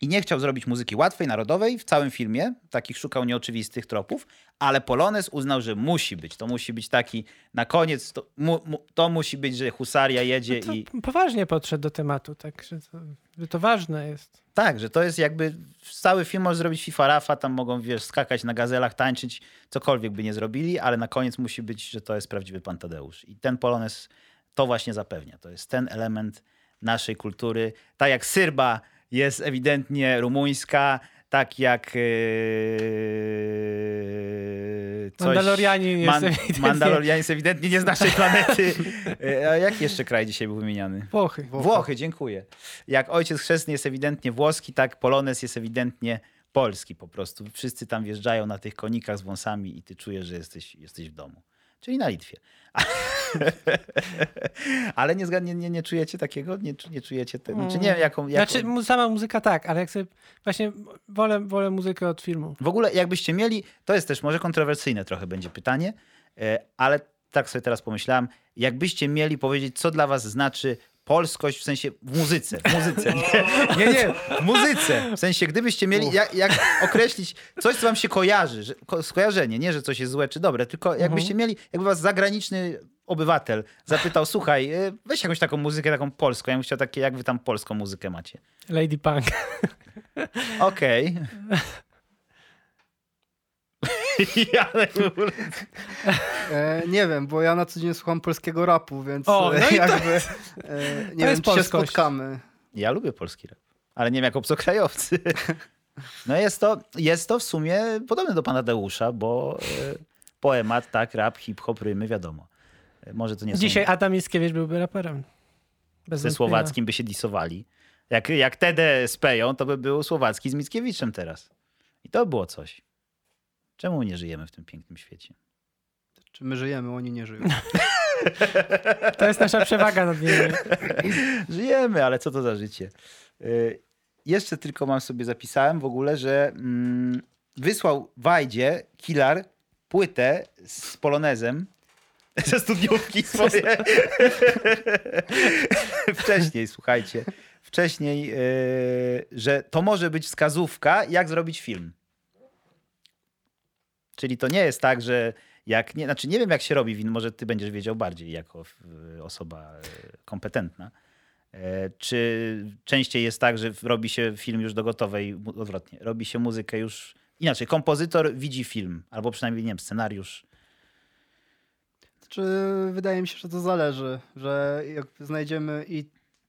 I nie chciał zrobić muzyki łatwej, narodowej w całym filmie, takich szukał nieoczywistych tropów, ale Polonez uznał, że musi być. To musi być taki na koniec, to, mu, mu, to musi być, że husaria jedzie To i. poważnie podszedł do tematu, tak, że to, że to ważne jest. Tak, że to jest jakby cały film może zrobić FIFA Rafa, tam mogą wiesz, skakać na gazelach, tańczyć, cokolwiek by nie zrobili, ale na koniec musi być, że to jest prawdziwy pan Tadeusz. I ten Polonez to właśnie zapewnia. To jest ten element naszej kultury. Tak jak syrba jest ewidentnie rumuńska, tak jak yy, coś... Mandalorianin jest ewidentnie- Mandalorianin jest ewidentnie nie z naszej planety. Yy, A jaki jeszcze kraj dzisiaj był wymieniany? Włochy. Włochy. dziękuję. Jak ojciec chrzestny jest ewidentnie włoski, tak Polonez jest ewidentnie polski po prostu. Wszyscy tam wjeżdżają na tych konikach z wąsami i ty czujesz, że jesteś, jesteś w domu. Czyli na Litwie. Ale nie, nie, nie, nie czujecie takiego? Nie, nie czujecie tego? Znaczy nie wiem, jaką... jaką... Znaczy sama muzyka tak, ale jak sobie właśnie wolę, wolę muzykę od filmu. W ogóle jakbyście mieli, to jest też może kontrowersyjne trochę będzie pytanie, e, ale tak sobie teraz pomyślałem, jakbyście mieli powiedzieć, co dla was znaczy polskość w sensie w muzyce, w muzyce, nie, nie, nie w muzyce, w sensie gdybyście mieli, jak, jak określić coś, co wam się kojarzy, że, ko, skojarzenie, nie, że coś jest złe czy dobre, tylko jakbyście mieli, jakby was zagraniczny obywatel zapytał, słuchaj, e, weź jakąś taką muzykę taką polską, ja bym chciał takie, jak wy tam polską muzykę macie. Lady Punk. Okej. ja E, nie wiem, bo ja na co dzień słucham polskiego rapu, więc O, e, no jakby e, nie wiem, jest czy się spotkamy. Ja lubię polski rap, ale nie wiem jak obcokrajowcy. No jest to, jest to w sumie podobne do pana Deusza, bo e, poemat, tak, rap, hip-hop, rymy, wiadomo. Może to nie są... Dzisiaj Adam Mickiewicz byłby raperem. Bez Ze. Słowackim by się disowali. Jak, jak Tedę z Peją, to by był Słowacki z Mickiewiczem teraz. I to było coś. Czemu nie żyjemy w tym pięknym świecie? Czy my żyjemy, oni nie żyją. To jest nasza przewaga nad nimi. Żyjemy, ale co to za życie? Y, Jeszcze tylko mam sobie zapisałem w ogóle, że mm, wysłał Wajdzie Kilar płytę z polonezem ze studniówki swoje. Wcześniej, słuchajcie. Wcześniej, y, że to może być wskazówka, jak zrobić film. Czyli to nie jest tak, że Jak, nie, znaczy nie wiem, jak się robi win, może ty będziesz wiedział bardziej jako osoba y, kompetentna. E, Czy częściej jest tak, że robi się film już do gotowej, odwrotnie, robi się muzykę już inaczej. Kompozytor widzi film, albo przynajmniej, nie wiem, scenariusz. Czy wydaje mi się, że to zależy, że jak znajdziemy i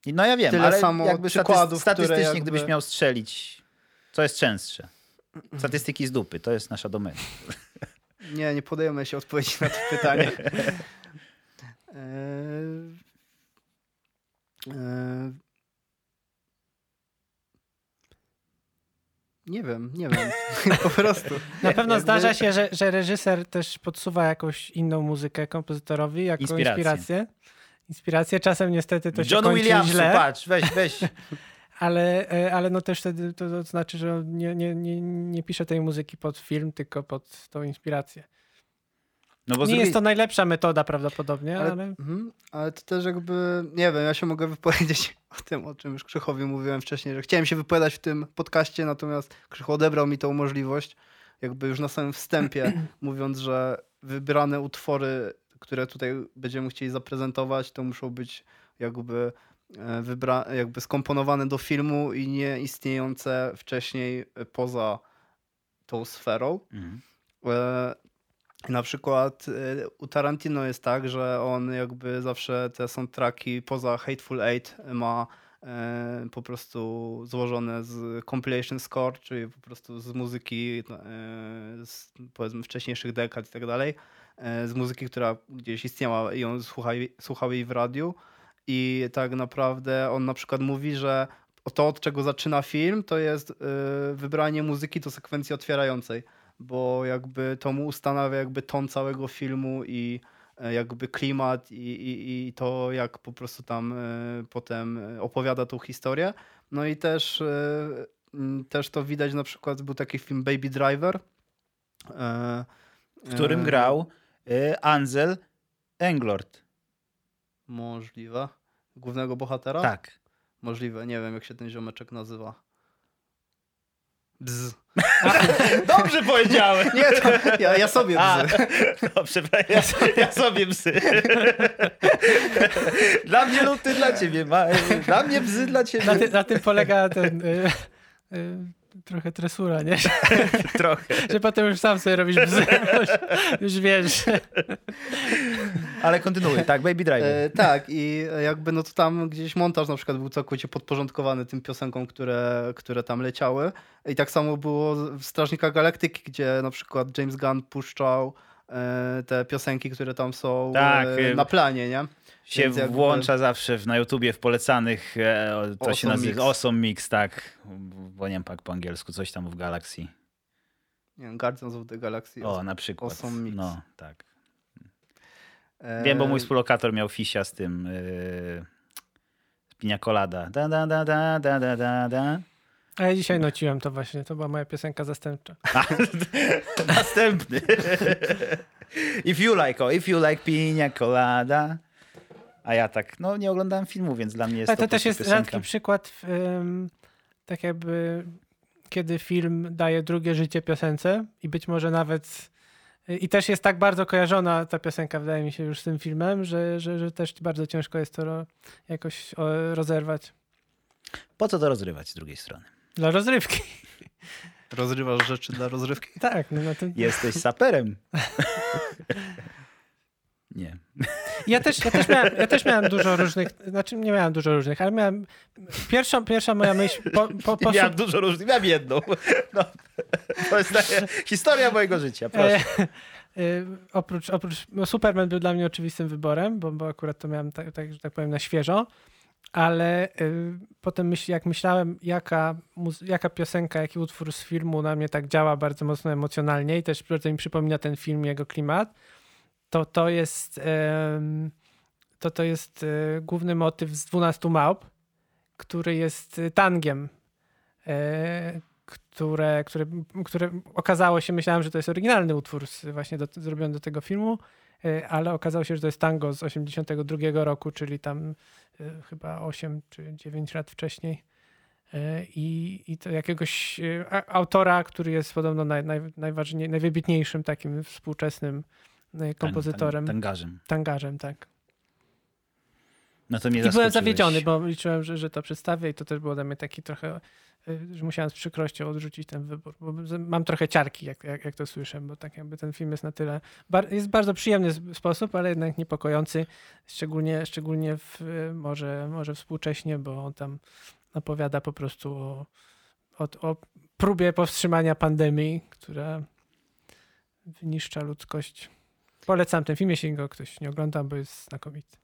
No ja wiem, Tyle ale samo jakby przykładów, które statystycznie, jakby- gdybyś miał strzelić, co jest częstsze? Statystyki z dupy, to jest nasza domena. nie, nie podejmę się odpowiedzi na to pytanie. Eee, eee, Nie wiem, nie wiem. po prostu. Na pewno Jakby- zdarza się, że, że reżyser też podsuwa jakąś inną muzykę kompozytorowi jako Inspirację. inspirację. Inspirację. Czasem niestety to się John kończy Williams, źle, patrz, weź, weź. ale, e, ale no też wtedy to, to znaczy, że nie, nie, nie, nie pisze tej muzyki pod film, tylko pod tą inspirację. No nie drugiej- jest to najlepsza metoda prawdopodobnie, Ale, ale... mhm, ale to też jakby, nie wiem, ja się mogę wypowiedzieć o tym, o czym już Krzychowi mówiłem wcześniej, że chciałem się wypowiadać w tym podcaście, natomiast Krzychu odebrał mi tą możliwość, jakby już na samym wstępie, mówiąc, że wybrane utwory, które tutaj będziemy chcieli zaprezentować, to muszą być jakby wybra- jakby skomponowane do filmu i nie istniejące wcześniej e, poza tą sferą. Mhm. E, Na przykład e, u Tarantino jest tak, że on jakby zawsze te soundtracki poza Hateful Eight ma e, po prostu złożone z compilation score, czyli po prostu z muzyki e, z powiedzmy wcześniejszych dekad i tak dalej, e, z muzyki, która gdzieś istniała i on słuchał, słuchał jej w radiu i tak naprawdę on na przykład mówi, że to od czego zaczyna film to jest e, wybranie muzyki do sekwencji otwierającej bo jakby to mu ustanawia jakby ton całego filmu i e, jakby klimat i, i, i to jak po prostu tam e, potem opowiada tą historię. No i też, e, też to widać na przykład, był taki film Baby Driver. W którym grał y, Ansel Englord. Możliwe. Głównego bohatera? Tak. Możliwe, nie wiem jak się ten ziomeczek nazywa. Bzz. Dobrze powiedziałem. Nie, to ja, ja sobie A, bzz. dobrze, ja, ja sobie psy. Dla mnie luty, dla ciebie. Dla mnie bzy, dla ciebie. Na, ty, na tym polega ten... Y, y, trochę tresura, nie? Trochę. że potem już sam sobie robisz bzy, już, już wiesz. Ale kontynuuj. Tak, Baby Driver. E, tak, i jakby no to tam gdzieś montaż na przykład był całkowicie podporządkowany tym piosenkom, które, które tam leciały. I tak samo było w Strażnikach Galaktyki, gdzie na przykład James Gunn puszczał e, te piosenki, które tam są Tak, e, e, na planie, nie? Się jakby- włącza zawsze w, na YouTubie w polecanych, e, to się Awesome nazywa Mix. Awesome Mix, tak. Bo nie wiem po angielsku, coś tam w Galaxy. Nie wiem, Guardians of the Galaxy. O, na przykład. Awesome Mix. No, tak. E, Wiem, bo mój współlokator miał fisia z tym yy, Pina Colada. Da, da, da, da, da, da, da, da. A ja dzisiaj nociłem to właśnie, to była moja piosenka zastępcza. Następny. if you like, oh, if you like Pina Colada. A ja tak, no nie oglądałem filmu, więc dla mnie jest Ale to, to też jest piosenka. rzadki przykład, ym, tak jakby, kiedy film daje drugie życie piosence i być może nawet i też jest tak bardzo kojarzona ta piosenka, wydaje mi się, już z tym filmem, że, że, że też bardzo ciężko jest to jakoś rozerwać. Po co to rozrywać z drugiej strony? Dla rozrywki. Rozrywasz rzeczy dla rozrywki? Tak, no, no to... Jesteś saperem. Nie. Ja też, ja, też miałem, ja też miałem dużo różnych, znaczy nie miałem dużo różnych, ale miałem pierwsza, pierwsza moja myśl po, po, po, Miałem dużo różnych, miałem jedną. No, to jest historia mojego życia, proszę. E, e, oprócz, oprócz no Superman był dla mnie oczywistym wyborem, bo, bo akurat to miałem, tak, tak, że tak powiem, na świeżo. Ale y, potem myśl, jak myślałem, jaka, jaka piosenka, jaki utwór z filmu na mnie tak działa bardzo mocno emocjonalnie i też bardzo mi przypomina ten film, jego klimat, to to jest, to, to jest y, główny motyw z 12 małp, który jest y, tangiem, e, które, które, które okazało się, myślałem, że to jest oryginalny utwór właśnie do, zrobiony do tego filmu, e, ale okazało się, że to jest tango z 82 roku, czyli tam e, chyba 8 czy 9 lat wcześniej. E, I, I to jakiegoś e, autora, który jest podobno naj, naj, najważniej, najwybitniejszym takim współczesnym e, kompozytorem, Tang, tangarzem. tangarzem, tak. No to mnie I byłem zawiedziony, bo liczyłem, że, że to przedstawię i to też było dla mnie taki trochę, y, że musiałem z przykrością odrzucić ten wybór, bo mam trochę ciarki, jak, jak, jak to słyszę, bo tak jakby ten film jest na tyle, bar, jest bardzo przyjemny sposób, ale jednak niepokojący, szczególnie, szczególnie w, może, może współcześnie, bo on tam opowiada po prostu o, o, o próbie powstrzymania pandemii, która wyniszcza ludzkość. Polecam ten film, jeśli go ktoś nie ogląda, bo jest znakomity.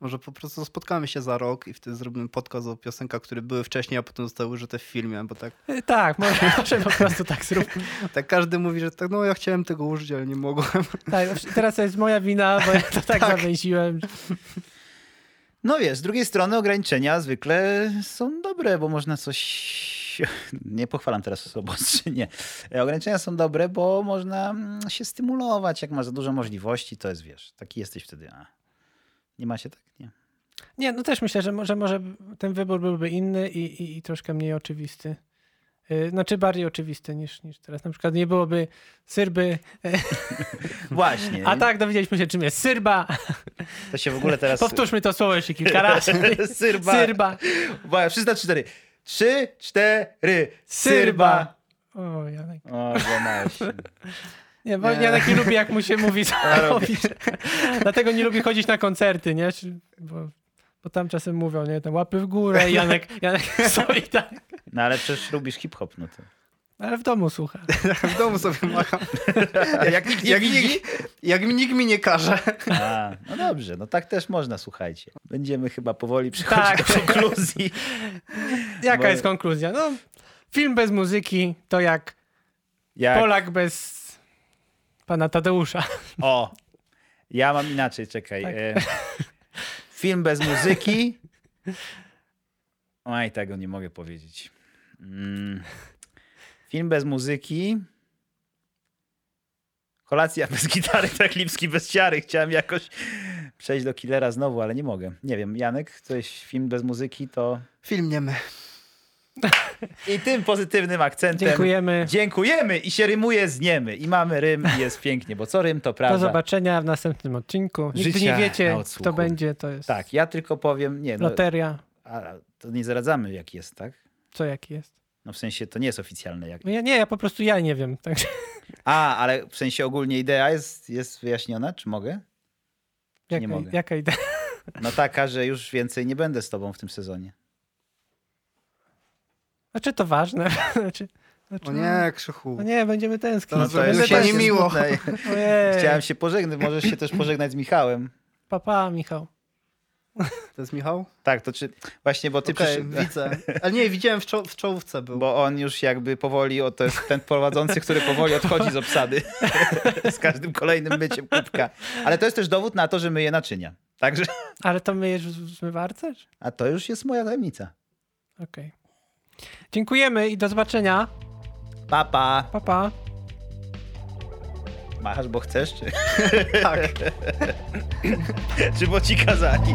Może po prostu spotkamy się za rok i wtedy zrobimy podcast o piosenkach, które były wcześniej, a potem zostały użyte w filmie, bo tak, Y, Tak, może, może po prostu tak zróbmy. tak każdy mówi, że tak, no ja chciałem tego użyć, ale nie mogłem. Tak, teraz to jest moja wina, bo ja to tak, Tak. zawęziłem. No wiesz, z drugiej strony ograniczenia zwykle są dobre, bo można coś... Nie pochwalam teraz osoby, czy nie. E, Ograniczenia są dobre, bo można mm, się stymulować. Jak masz za dużo możliwości, to jest, wiesz, taki jesteś wtedy. A. Nie ma się tak? Nie. Nie, no też myślę, że może, może ten wybór byłby inny i, i, i troszkę mniej oczywisty. Y, Znaczy bardziej oczywisty niż, niż teraz. Na przykład nie byłoby syrby, Właśnie. a tak dowiedzieliśmy się czym jest syrba. To się w ogóle teraz... Powtórzmy to słowo jeszcze kilka razy. Syrba. Syrba. Wszyscy na cztery. Trzy, cztery. Syrba. O, Janek. O, się. Nie, bo Nie. Janek nie lubi jak mu się mówi. Dlatego nie lubi chodzić na koncerty, nie? Bo, bo tam czasem mówią, nie? Tam łapy w górę i Janek, Janek stoi tak. No ale przecież lubisz hip-hop, no to... Ale w domu słucha. W domu sobie macham. Jak nikt Jak, nikt, jak nikt mi nie każe. A, no dobrze, no tak też można, słuchajcie. Będziemy chyba powoli przechodzić Tak. do konkluzji. Jaka Bo- jest konkluzja? No, film bez muzyki to jak Jak... Polak bez pana Tadeusza. O, ja mam inaczej, czekaj. Tak. E, film bez muzyki. Oj, tego nie mogę powiedzieć. Mm. Film bez muzyki. Kolacja bez gitary, tak Lipski bez ciary. Chciałem jakoś przejść do Killera znowu, ale nie mogę. Nie wiem, Janek, coś film bez muzyki to... Film nie my. I tym pozytywnym akcentem Dziękujemy. dziękujemy i się rymuje z niemy. I mamy rym i jest pięknie, bo co rym to Do prawda. zobaczenia w następnym odcinku. Nigdy Życia nie wiecie, kto będzie, to jest Tak, ja tylko powiem, nie, no, loteria. a, to nie zaradzamy jak jest, tak? Co jaki jest? No w sensie to nie jest oficjalne. Jak... No ja, nie, ja po prostu ja nie wiem. Także A, ale w sensie ogólnie idea jest, jest wyjaśniona, czy mogę? Czy jaka, nie mogę? jaka idea? No taka, że już więcej nie będę z tobą w tym sezonie. Znaczy to ważne. Znaczy, znaczy, O nie, Krzychu. No nie, będziemy tęsknić. No to już się tęsknić. nie miło. smutne. Ojej. Chciałem się pożegnać, możesz się też pożegnać z Michałem. Papa, Michał. To jest Michał? Tak, to czy... Właśnie, bo ty przysz... widzę. Ale nie, widziałem w, czo w czołówce był. Bo on już jakby powoli, o, to jest ten prowadzący, który powoli odchodzi z obsady z każdym kolejnym byciem kubka. Ale to jest też dowód na to, że myje naczynia. Także, Ale to myjesz w zmywarce? a to już jest moja tajemnica. Okej. Dziękujemy i do zobaczenia. Papa. Pa, pa. Machasz, bo chcesz, czy, Tak. czy bo ci kazali?